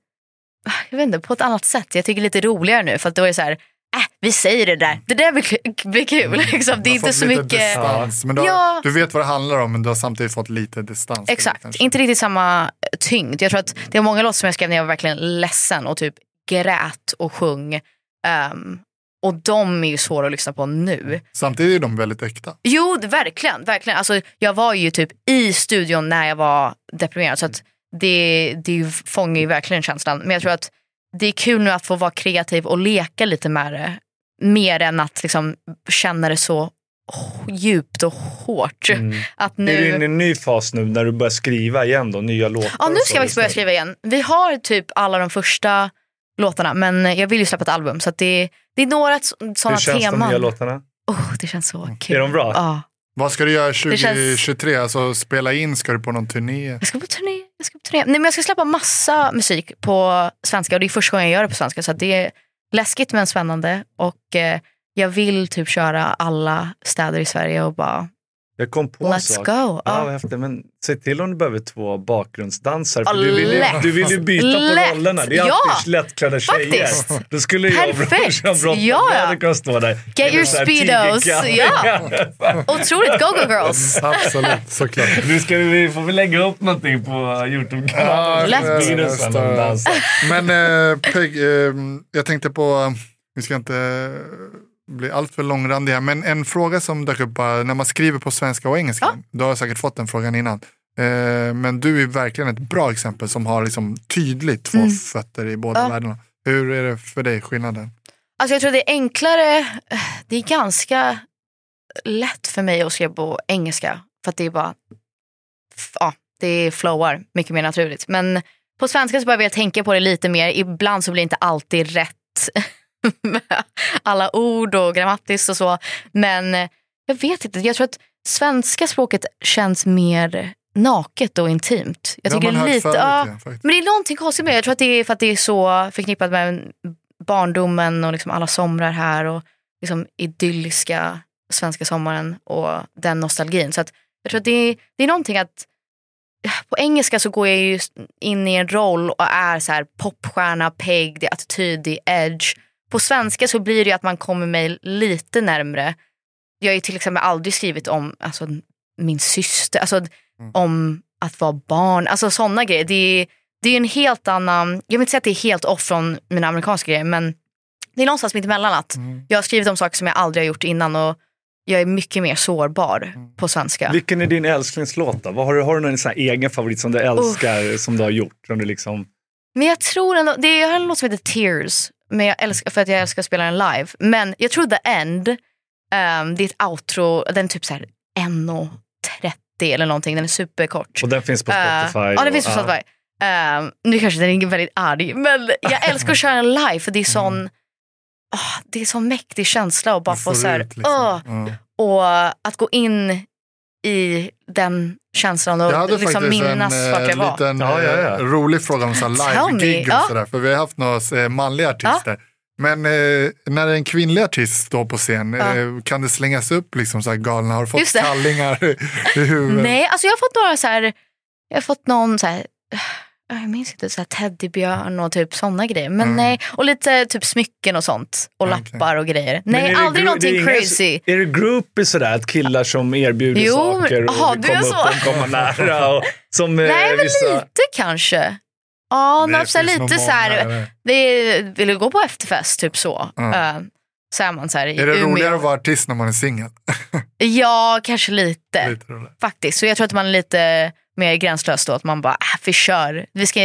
jag vet inte, på ett annat sätt. Jag tycker det är lite roligare nu för att då är det så här, äh, vi säger det där. Det där blir, kul- blir kul. Liksom. Det är inte så mycket. Distans, men du, har, Ja. du vet vad det handlar om men du har samtidigt fått lite distans. det, Exakt, kanske. inte riktigt samma tyngd. Jag tror att det var många låtar som jag skrev när jag var verkligen ledsen och typ grät och sjöng. Ehm, och de är ju svåra att lyssna på nu. Samtidigt är de väldigt äkta. Jo, det- verkligen. verkligen. Alltså, jag var ju typ i studion när jag var deprimerad. Så det, det fångar ju verkligen känslan. Men jag tror att det är kul nu att få vara kreativ och leka lite med det. Mer än att liksom känna det så djupt och hårt. Att nu... Är du inne i en ny fas nu när du börjar skriva igen då, nya låtar? Ja, nu ska jag faktiskt börja skriva igen. Vi har typ alla de första låtarna men jag vill ju släppa ett album så att det, det är några sådana Hur känns de teman. nya låtarna? Oh, det känns så kul. Är de bra? Ja. Vad ska du göra känns- 2023? Alltså spela in? Ska du på någon turné? Jag ska på turné. Jag ska på turné. Nej, men jag ska släppa massa musik på svenska och det är första gången jag gör det på svenska så det är läskigt men spännande och eh, jag vill typ köra alla städer i Sverige och bara jag kom på en let's sak. go. Ja, Ja. häftigt. Men se till om du behöver två bakgrundsdansare. Ja, För du, vill ju, du vill ju byta Lätt. på rollerna. Det är Ja, alltid lättklädda tjejer. faktiskt. Då skulle jag och Perfekt. brorsan Brottman, Ja, vi ja. hade kunnat stå där. Get your speedos. tigerkallingar. Otroligt, go go girls. Absolut, såklart. Nu ska vi, får vi lägga upp någonting på Youtube-kanalen. Och dansa. Men eh, Peg, eh, jag tänkte på, vi ska inte eh, bli alltför långrandiga, men en fråga som dök upp bara, när man skriver på svenska och engelska. Du har säkert fått den frågan innan. Eh, men du är verkligen ett bra exempel som har liksom tydligt två Mm. fötter i båda Ja. världarna. Hur är det för dig, skillnaden? Alltså jag tror det är enklare, det är ganska lätt för mig att skriva på engelska. För att det är bara, ja, det flowar mycket mer naturligt. Men på svenska så behöver jag tänka på det lite mer. Ibland så blir det inte alltid rätt med alla ord och grammatiskt och så. Men eh, jag vet inte, jag tror att svenska språket känns mer naket och intimt. Jag Det tycker man hört lite, ja, men det är någonting konstigt med det. Jag tror att det är för att det är så förknippat med barndomen och liksom alla somrar här och liksom idylliska svenska sommaren och den nostalgin. Så att jag tror att det är, det är någonting att på engelska så går jag ju in i en roll och är så här popstjärna, peg, det är attityd, det är edge. På svenska så blir det att man kommer mig lite närmre. Jag har till exempel aldrig skrivit om alltså, min syster, alltså om att vara barn, alltså sådana grejer. Det är, det är en helt annan, jag vill inte säga att det är helt off från mina amerikanska grejer men det är någonstans mitt emellan att jag har skrivit om saker som jag aldrig har gjort innan och jag är mycket mer sårbar på svenska. Vilken är din älsklingslåt då? Har, du, har du någon sån egen favorit som du älskar, som du har gjort? Som du liksom... Men jag tror ändå, det är, en låt som heter Tears men jag älskar, för att jag älskar att spela den live. Men jag tror The End Um, det är ett outro, den är typ så här 1.30 eller någonting, den är superkort. Och den finns på Eh, Spotify. ja, den finns på Spotify. Um, nu kanske den är väldigt arg, men jag älskar att köra den live för det är sån, ah, det är sån mäktig känsla och bara få får så här, ut, liksom. åh, Ja. och att gå in i den känslan och Jag hade liksom faktiskt minnas en vart jag eh, var. liten Ja, ja, ja. eh, rolig fråga om live-gig och Ja. sådär. För vi har haft några eh, manliga artister. Men eh, när en kvinnlig artist står på scen, Ja. eh, kan det slängas upp liksom så här galna? Har du fått kallingar i huvudet? Nej, alltså jag har fått några så här, jag har fått någon så här, jag minns inte, så här teddybjörn och typ sådana grejer. Men Mm. nej, och lite typ smycken och sånt. Och Okej. lappar och grejer. Men Nej, aldrig någonting det är crazy. Är det groupies sådär, att killar som erbjuder Jo, saker och aha, komma upp och komma nära? Och, som eh, Nej, men vissa... lite kanske. Ja, Det så lite så här, är, vill gå på efterfest typ så. Ja. Uh, så är man så här i Är det Umeå. roligare att vara artist när man är singel? Ja, kanske lite. Lite roligare. Faktiskt. Så jag tror att man är lite mer gränslös då. Att man bara, äh, vi kör. Vi ska,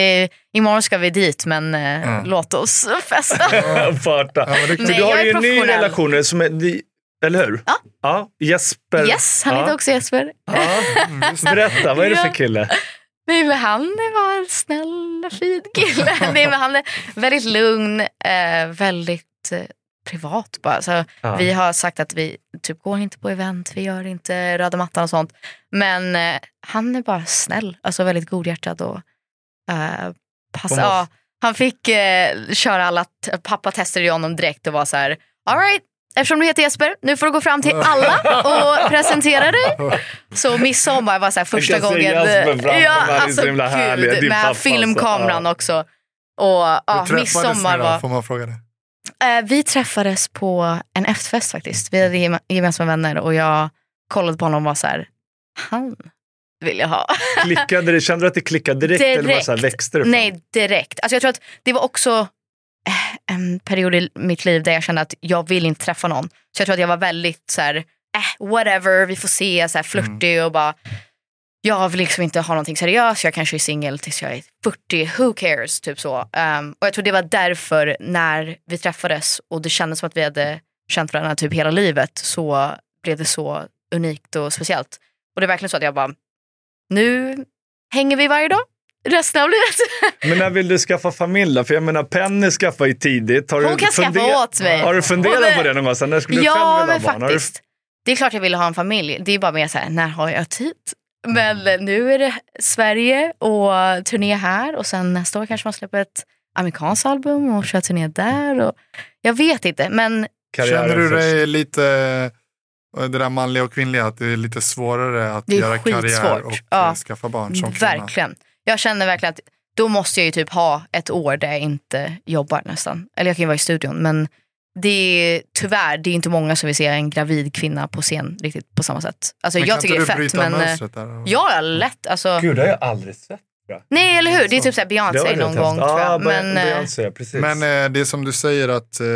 imorgon ska vi dit men eh, Ja. låt oss festa. Parta. Ja, men det Nej, du har ju en ny relation, som är, eller hur? Ja. ja. Jesper. yes, han ja. heter också Jesper. Ja. Mm. Berätta, vad är det för kille? Nej, men han var en snäll och fin kille. Nej, men han är väldigt lugn, eh, väldigt eh, privat bara. Så Ja. Vi har sagt att vi typ går inte på event, vi gör inte röda mattan och sånt. Men eh, han är bara snäll, alltså väldigt godhjärtad och eh, pass, Får man- ja, Han fick eh, köra alla, t- pappa testade ju honom direkt och var så här, all right, eftersom du heter Jesper, nu får du gå fram till alla och presentera dig. Så midsommar var så här första Jag gången. Jesper han är så alltså, himla härlig, gud, med pappa, filmkameran alltså, ja. också. Och ja, Hur träffades midsommar ni då? var... Får man fråga det? Eh, vi träffades på en efterfest faktiskt. Vi hade gem- gemensamma vänner och jag kollade på honom och var så här, han vill jag ha. Klickade det, kände du att det klickade direkt, eller bara Direkt. så här, växte det fram? Nej, direkt. Alltså jag tror att det var också eh, en period i mitt liv där jag kände att jag vill inte träffa någon. Så jag tror att jag var väldigt så här, eh, whatever, vi får se, så här flörtig och bara jag vill liksom inte ha någonting seriöst, jag kanske är singel tills jag är 40, who cares? Typ så. Um, och jag tror det var därför när vi träffades och det kändes som att vi hade känt varandra typ hela livet så blev det så unikt och speciellt. Och det är verkligen så att jag bara, nu hänger vi varje dag resten av livet. Men när vill du skaffa familj då? För jag menar Penny skaffade ju tidigt. Har Hon du kan skaffa åt mig. Har du funderat är- på det någon gång? Så när skulle du ja, själv men vilja ha barn? Har du... faktiskt. Det är klart jag ville ha en familj. Det är bara mer så här, när har jag tid? Men nu är det Sverige och turné här och sen nästa år kanske man släpper ett amerikanskt album och kör turné där. Och jag vet inte, men Karriären Känner du först. dig lite, eh, det där manliga och kvinnliga, att det är lite svårare att göra karriär och Ja. skaffa barn som kvinna? verkligen. Jag känner verkligen att då måste jag ju typ ha ett år där jag inte jobbar nästan. Eller jag kan ju vara i studion men det är tyvärr, det är inte många som vill se en gravid kvinna på scen riktigt på samma sätt. Alltså Men jag tycker det är inte fett men eh, ja, lätt. Alltså, Gud, det har jag aldrig sett. nej eller hur, det är typ såhär Beyoncé någon gång häftigt. tror Ja, jag. Men, eh, Beyoncé, precis. Men eh, det är som du säger att eh,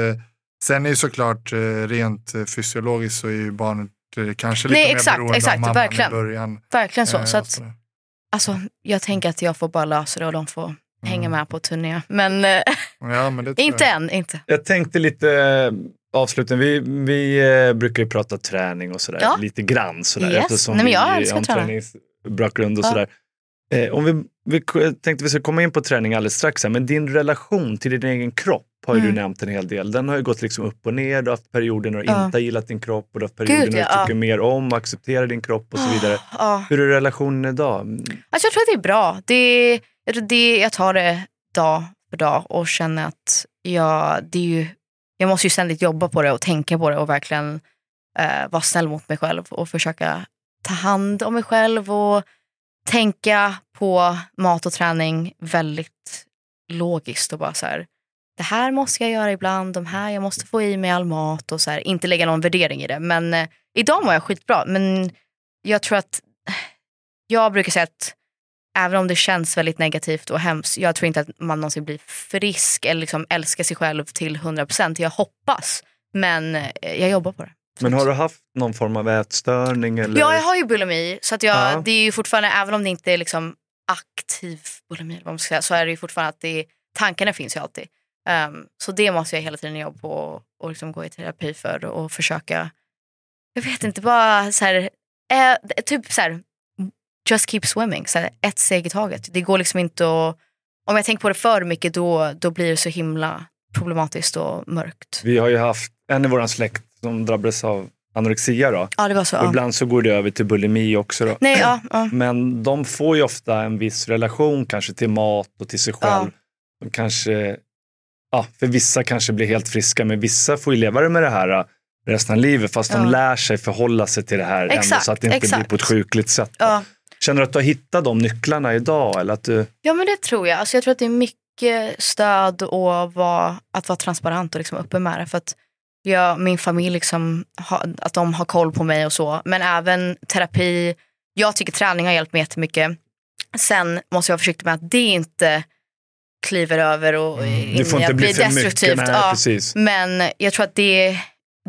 sen är ju såklart eh, rent fysiologiskt så är ju barnet kanske lite Nej, mer exakt, beroende exakt, av mamman verkligen. i början. verkligen så. eh, så att, alltså, jag tänker att jag får bara lösa det och de får hänga Mm. med på turné. Men eh, Ja, men inte jag. än, inte. Jag tänkte lite eh, avslutning. Vi, vi eh, brukar ju prata träning och sådär. Ja. Lite grann sådär. Yes. Eftersom Nej, men jag vi älskar träningsbakgrund och Ja. sådär. Eh, om vi, vi tänkte vi ska komma in på träning alldeles strax. Här, men din relation till din egen kropp har ju Mm. du nämnt en hel del. Den har ju gått liksom upp och ner. Du har haft perioder när du Ja. inte har gillat din kropp och du har haft perioder Gud, när du ja, tycker mer om och accepterar din kropp och så vidare. Ja. Hur är relationen idag? Alltså jag tror att det är bra. Det, jag, tror det, jag tar det dag för dag och känner att jag, det är ju, jag måste ju ständigt jobba på det och tänka på det och verkligen eh, vara snäll mot mig själv och försöka ta hand om mig själv och tänka på mat och träning väldigt logiskt och bara så här, det här måste jag göra ibland, de här, jag måste få i mig all mat och så här, inte lägga någon värdering i det. Men eh, idag mår jag skitbra, men jag tror att jag brukar säga att även om det känns väldigt negativt och hemskt, jag tror inte att man någonsin blir frisk eller liksom älskar sig själv till 100%. Jag hoppas, men eh, jag jobbar på det. Men har du haft någon form av ätstörning? Eller? Ja, jag har ju bulimi, så att jag, Ja. det är ju fortfarande, även om det inte är liksom aktiv bulimi, vad man ska säga, så är det ju fortfarande att det, tankarna finns ju alltid. Ehm, så det måste jag hela tiden jobba på och, och liksom gå i terapi för och försöka jag vet inte, bara så här, eh, typ så här, just keep swimming, så här, ett steg i taget. Det går liksom inte att, om jag tänker på det för mycket då, då blir det så himla problematiskt och mörkt. Vi har ju haft en i vår släkt som drabbades av anorexia då. Ja, det var så. Ja. ibland så går det över till bulimi också då. Nej, ja, ja. Men de får ju ofta en viss relation kanske till mat och till sig själv. De kanske, ja, för vissa kanske blir helt friska, men vissa får ju leva med det här äh, resten av livet. Fast de lär sig förhålla sig till det här ändå, Exakt, så att det inte blir exakt. på ett sjukligt sätt. Känner du att du har hittat de nycklarna idag? Eller att du, Ja men det tror jag. Alltså, jag tror att det är mycket stöd och vara, att vara transparent och liksom öppen med det. För att jag, min familj, liksom, ha, att de har koll på mig och så. Men även terapi. Jag tycker träning har hjälpt mig jättemycket. Sen måste jag vara försiktig med att det inte kliver över och det Mm. får i inte bli för mycket. destruktivt. Nej, Ja. Men jag tror att det,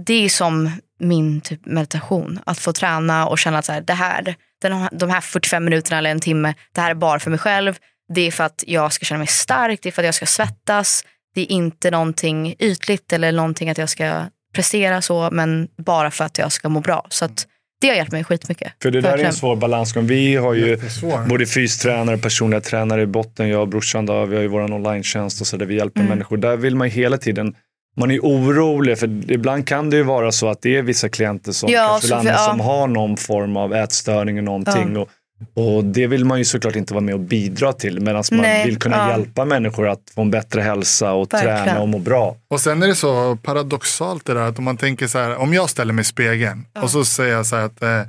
det är som min typ meditation. Att få träna och känna att så här, det här, den, de här 45 minuterna eller en timme, det här är bara för mig själv. Det är för att jag ska känna mig stark, det är för att jag ska svettas. Det är inte någonting ytligt eller någonting att jag ska prestera så, men bara för att jag ska må bra. Så att det har hjälpt mig skitmycket. För det där är en svår balansgång. Vi har ju både fystränare, personliga tränare i botten. Jag och brorsan då, vi har ju vår online-tjänst och så där vi hjälper Mm. människor. Där vill man ju hela tiden, man är orolig för ibland kan det ju vara så att det är vissa klienter som, Ja, för- ja. som har någon form av ätstörning och någonting. Och, och det vill man ju såklart inte vara med och bidra till medan man Nej, vill kunna ja. hjälpa människor att få en bättre hälsa och Verkligen. träna och må bra. Och sen är det så paradoxalt det där att om man tänker så här, om jag ställer mig i spegeln och så säger jag så här att eh,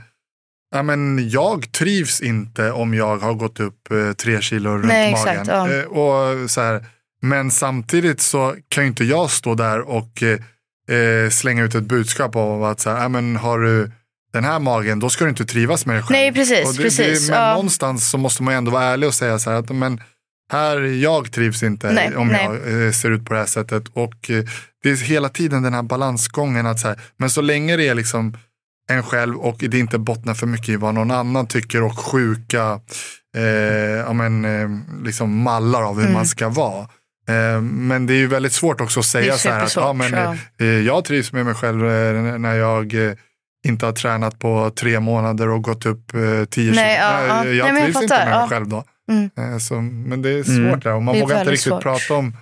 ja, men jag trivs inte om jag har gått upp eh, tre kilo runt Nej, magen. exakt, ja. eh, och så här, men samtidigt så kan ju inte jag stå där och eh, eh, slänga ut ett budskap om att så här, men har du den här magen, då ska du inte trivas med dig själv. Nej, precis, det, precis, Det, men ja. någonstans så måste man ju ändå vara ärlig och säga så här att men här, jag trivs inte Nej, om nej. jag eh, ser ut på det här sättet. Och eh, det är hela tiden den här balansgången. att så här, Men så länge det är liksom en själv och det inte bottnar för mycket i vad någon annan tycker och sjuka eh, ja, men, eh, liksom mallar av hur Mm. man ska vara. Eh, men det är ju väldigt svårt också att säga så här att ja, men, supersvårt, eh, jag trivs med mig själv eh, när jag inte har tränat på tre månader och gått upp tio Nej, kilo. ja, ja. Nej, Jag Nej, men jag trivs inte med mig ja. själv då. Mm. Så, men det är svårt Mm. där och man vågar inte riktigt svårt. prata om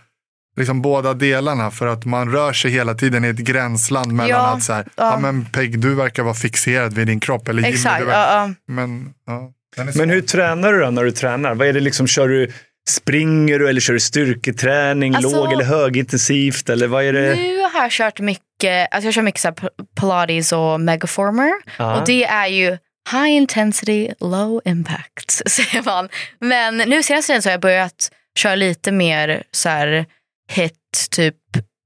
liksom båda delarna för att man rör sig hela tiden i ett gränsland mellan Ja, att så här, ja. ja. men Peg du verkar vara fixerad vid din kropp eller Jimmy, Exakt. du verkar, Ja, ja. men ja. Men hur tränar du då när du tränar? Vad är det liksom, kör du, springer du eller kör du styrketräning, Alltså- låg eller högintensivt eller vad är det? Nu har jag kört mycket, alltså jag kör mycket så pilates och megaformer. Ja. Och det är ju high intensity, low impact, säger man. Men nu senaste tiden så har jag börjat köra lite mer så här hit, typ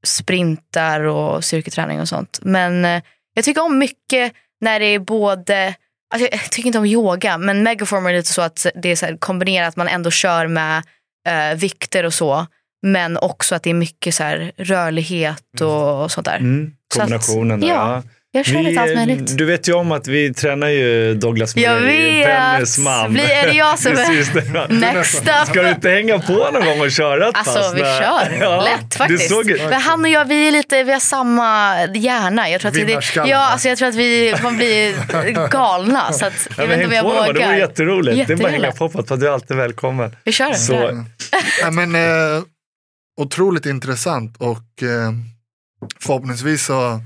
sprintar och styrketräning och sånt. Men eh, jag tycker om mycket när det är både Alltså jag tycker inte om yoga, men megaformer är lite så att det är så här kombinerat att man ändå kör med eh, vikter och så. Men också att det är mycket så här rörlighet och, och sånt där. Mm, Så att- kombinationen där. ja. Ja. Jag kör lite allt möjligt. du vet ju om att vi tränar ju Douglas med Jag vet. tennisman. Blir- är det jag som är- Precis det. Next up. Ska du inte hänga på någon gång och köra ett Alltså pass? vi där? kör, Ja, lätt faktiskt. Du såg. Men han och jag vi är lite, vi har samma hjärna. Jag tror att vi, Vinnarskallar, ja, alltså jag tror att vi kommer bli galna. Så att, Ja, jag men vet inte om på jag någon, det vågar. vore jätteroligt. Det är bara att hänga på för att du är alltid välkommen. Vi kör det. Så, vi det. Ja, men, eh, otroligt intressant och eh, förhoppningsvis så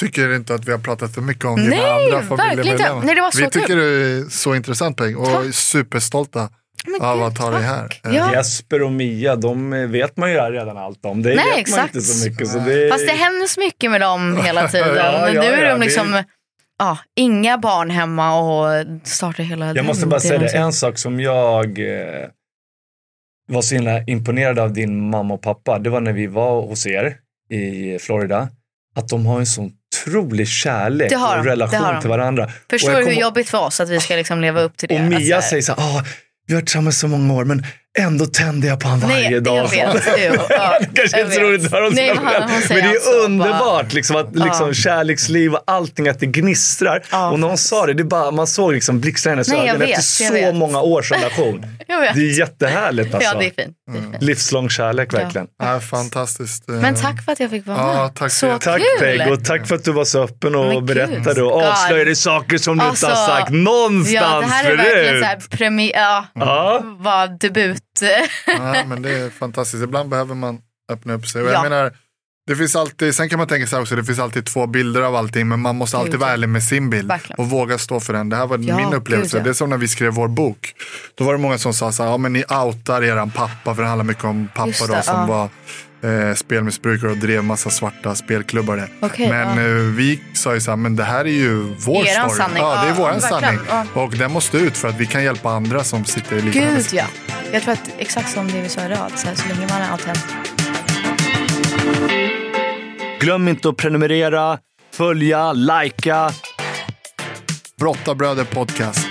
tycker inte att vi har pratat för mycket om dina Nej, andra familjemedlemmar. inte. Nej, det var så Vi kul. tycker du är så intressant Peg och Tack. är superstolta Men av att ha dig här. Ja. Jesper och Mia, de vet man ju redan allt om. Det Nej, vet man exakt. inte så mycket. Så det... Fast det händer så mycket med dem hela tiden. Ja, Men ja, nu är ja, de det- liksom, ja, inga barn hemma och startar hela Jag den måste bara säga det, en sak som jag eh, var så himla imponerad av din mamma och pappa, det var när vi var hos er i Florida, att de har en sån otrolig kärlek Det har och de, relation det har de. till varandra. Förstår Och du hur jobbigt för oss att vi ska liksom leva upp till det? Och Mia här- säger så här, ah, vi har varit tillsammans så många år, men ändå tänder jag på honom varje Nej, dag. jag vet. Jo, ja, kanske jag inte så roligt att höra om Nej, men han- hon Men det är alltså ju bara- underbart liksom, att liksom, kärleksliv och allting, att det gnistrar. Ja, och någon faktiskt. sa det, det bara, man såg liksom blixtra i hennes Nej, ögon vet, efter så vet. många års relation. Det är jättehärligt alltså. Ja, det är fint. Det fint. Livslång kärlek verkligen. Ja, fantastiskt. Men tack för att jag fick vara med. Ja, tack så jättemycket. Tack kul. Peg och tack för att du var så öppen och Men berättade och God. avslöjade saker som du inte har Alltså, sagt någonstans Ja, det här är verkligen förut. så här premiär, ja, Ja. var debut. Ja, men det är fantastiskt. Ibland behöver man öppna upp sig. Och Ja. jag menar, det finns alltid, sen kan man tänka sig också, det finns alltid två bilder av allting, men man måste alltid vara ärlig med sin bild Verkligen. och våga stå för den. Det här var Ja, min upplevelse. gud, ja. Det är som när vi skrev vår bok. Då var det många som sa så här, ja men ni outar eran pappa, för det handlar mycket om pappa Just då, det, som ja. var eh, spelmissbrukare och drev massa svarta spelklubbar. där. Okej, men ja. eh, vi sa ju så här, men det här är ju vår Eran story. sanning. Ja, det är verkligen. sanning. Och den måste ut för att vi kan hjälpa andra som sitter i liknande Gud ja. Jag tror att exakt som det vi sa idag, att så, här, så länge man är autentisk. Glöm inte att prenumerera, följa, likea. Brottabröder podcast.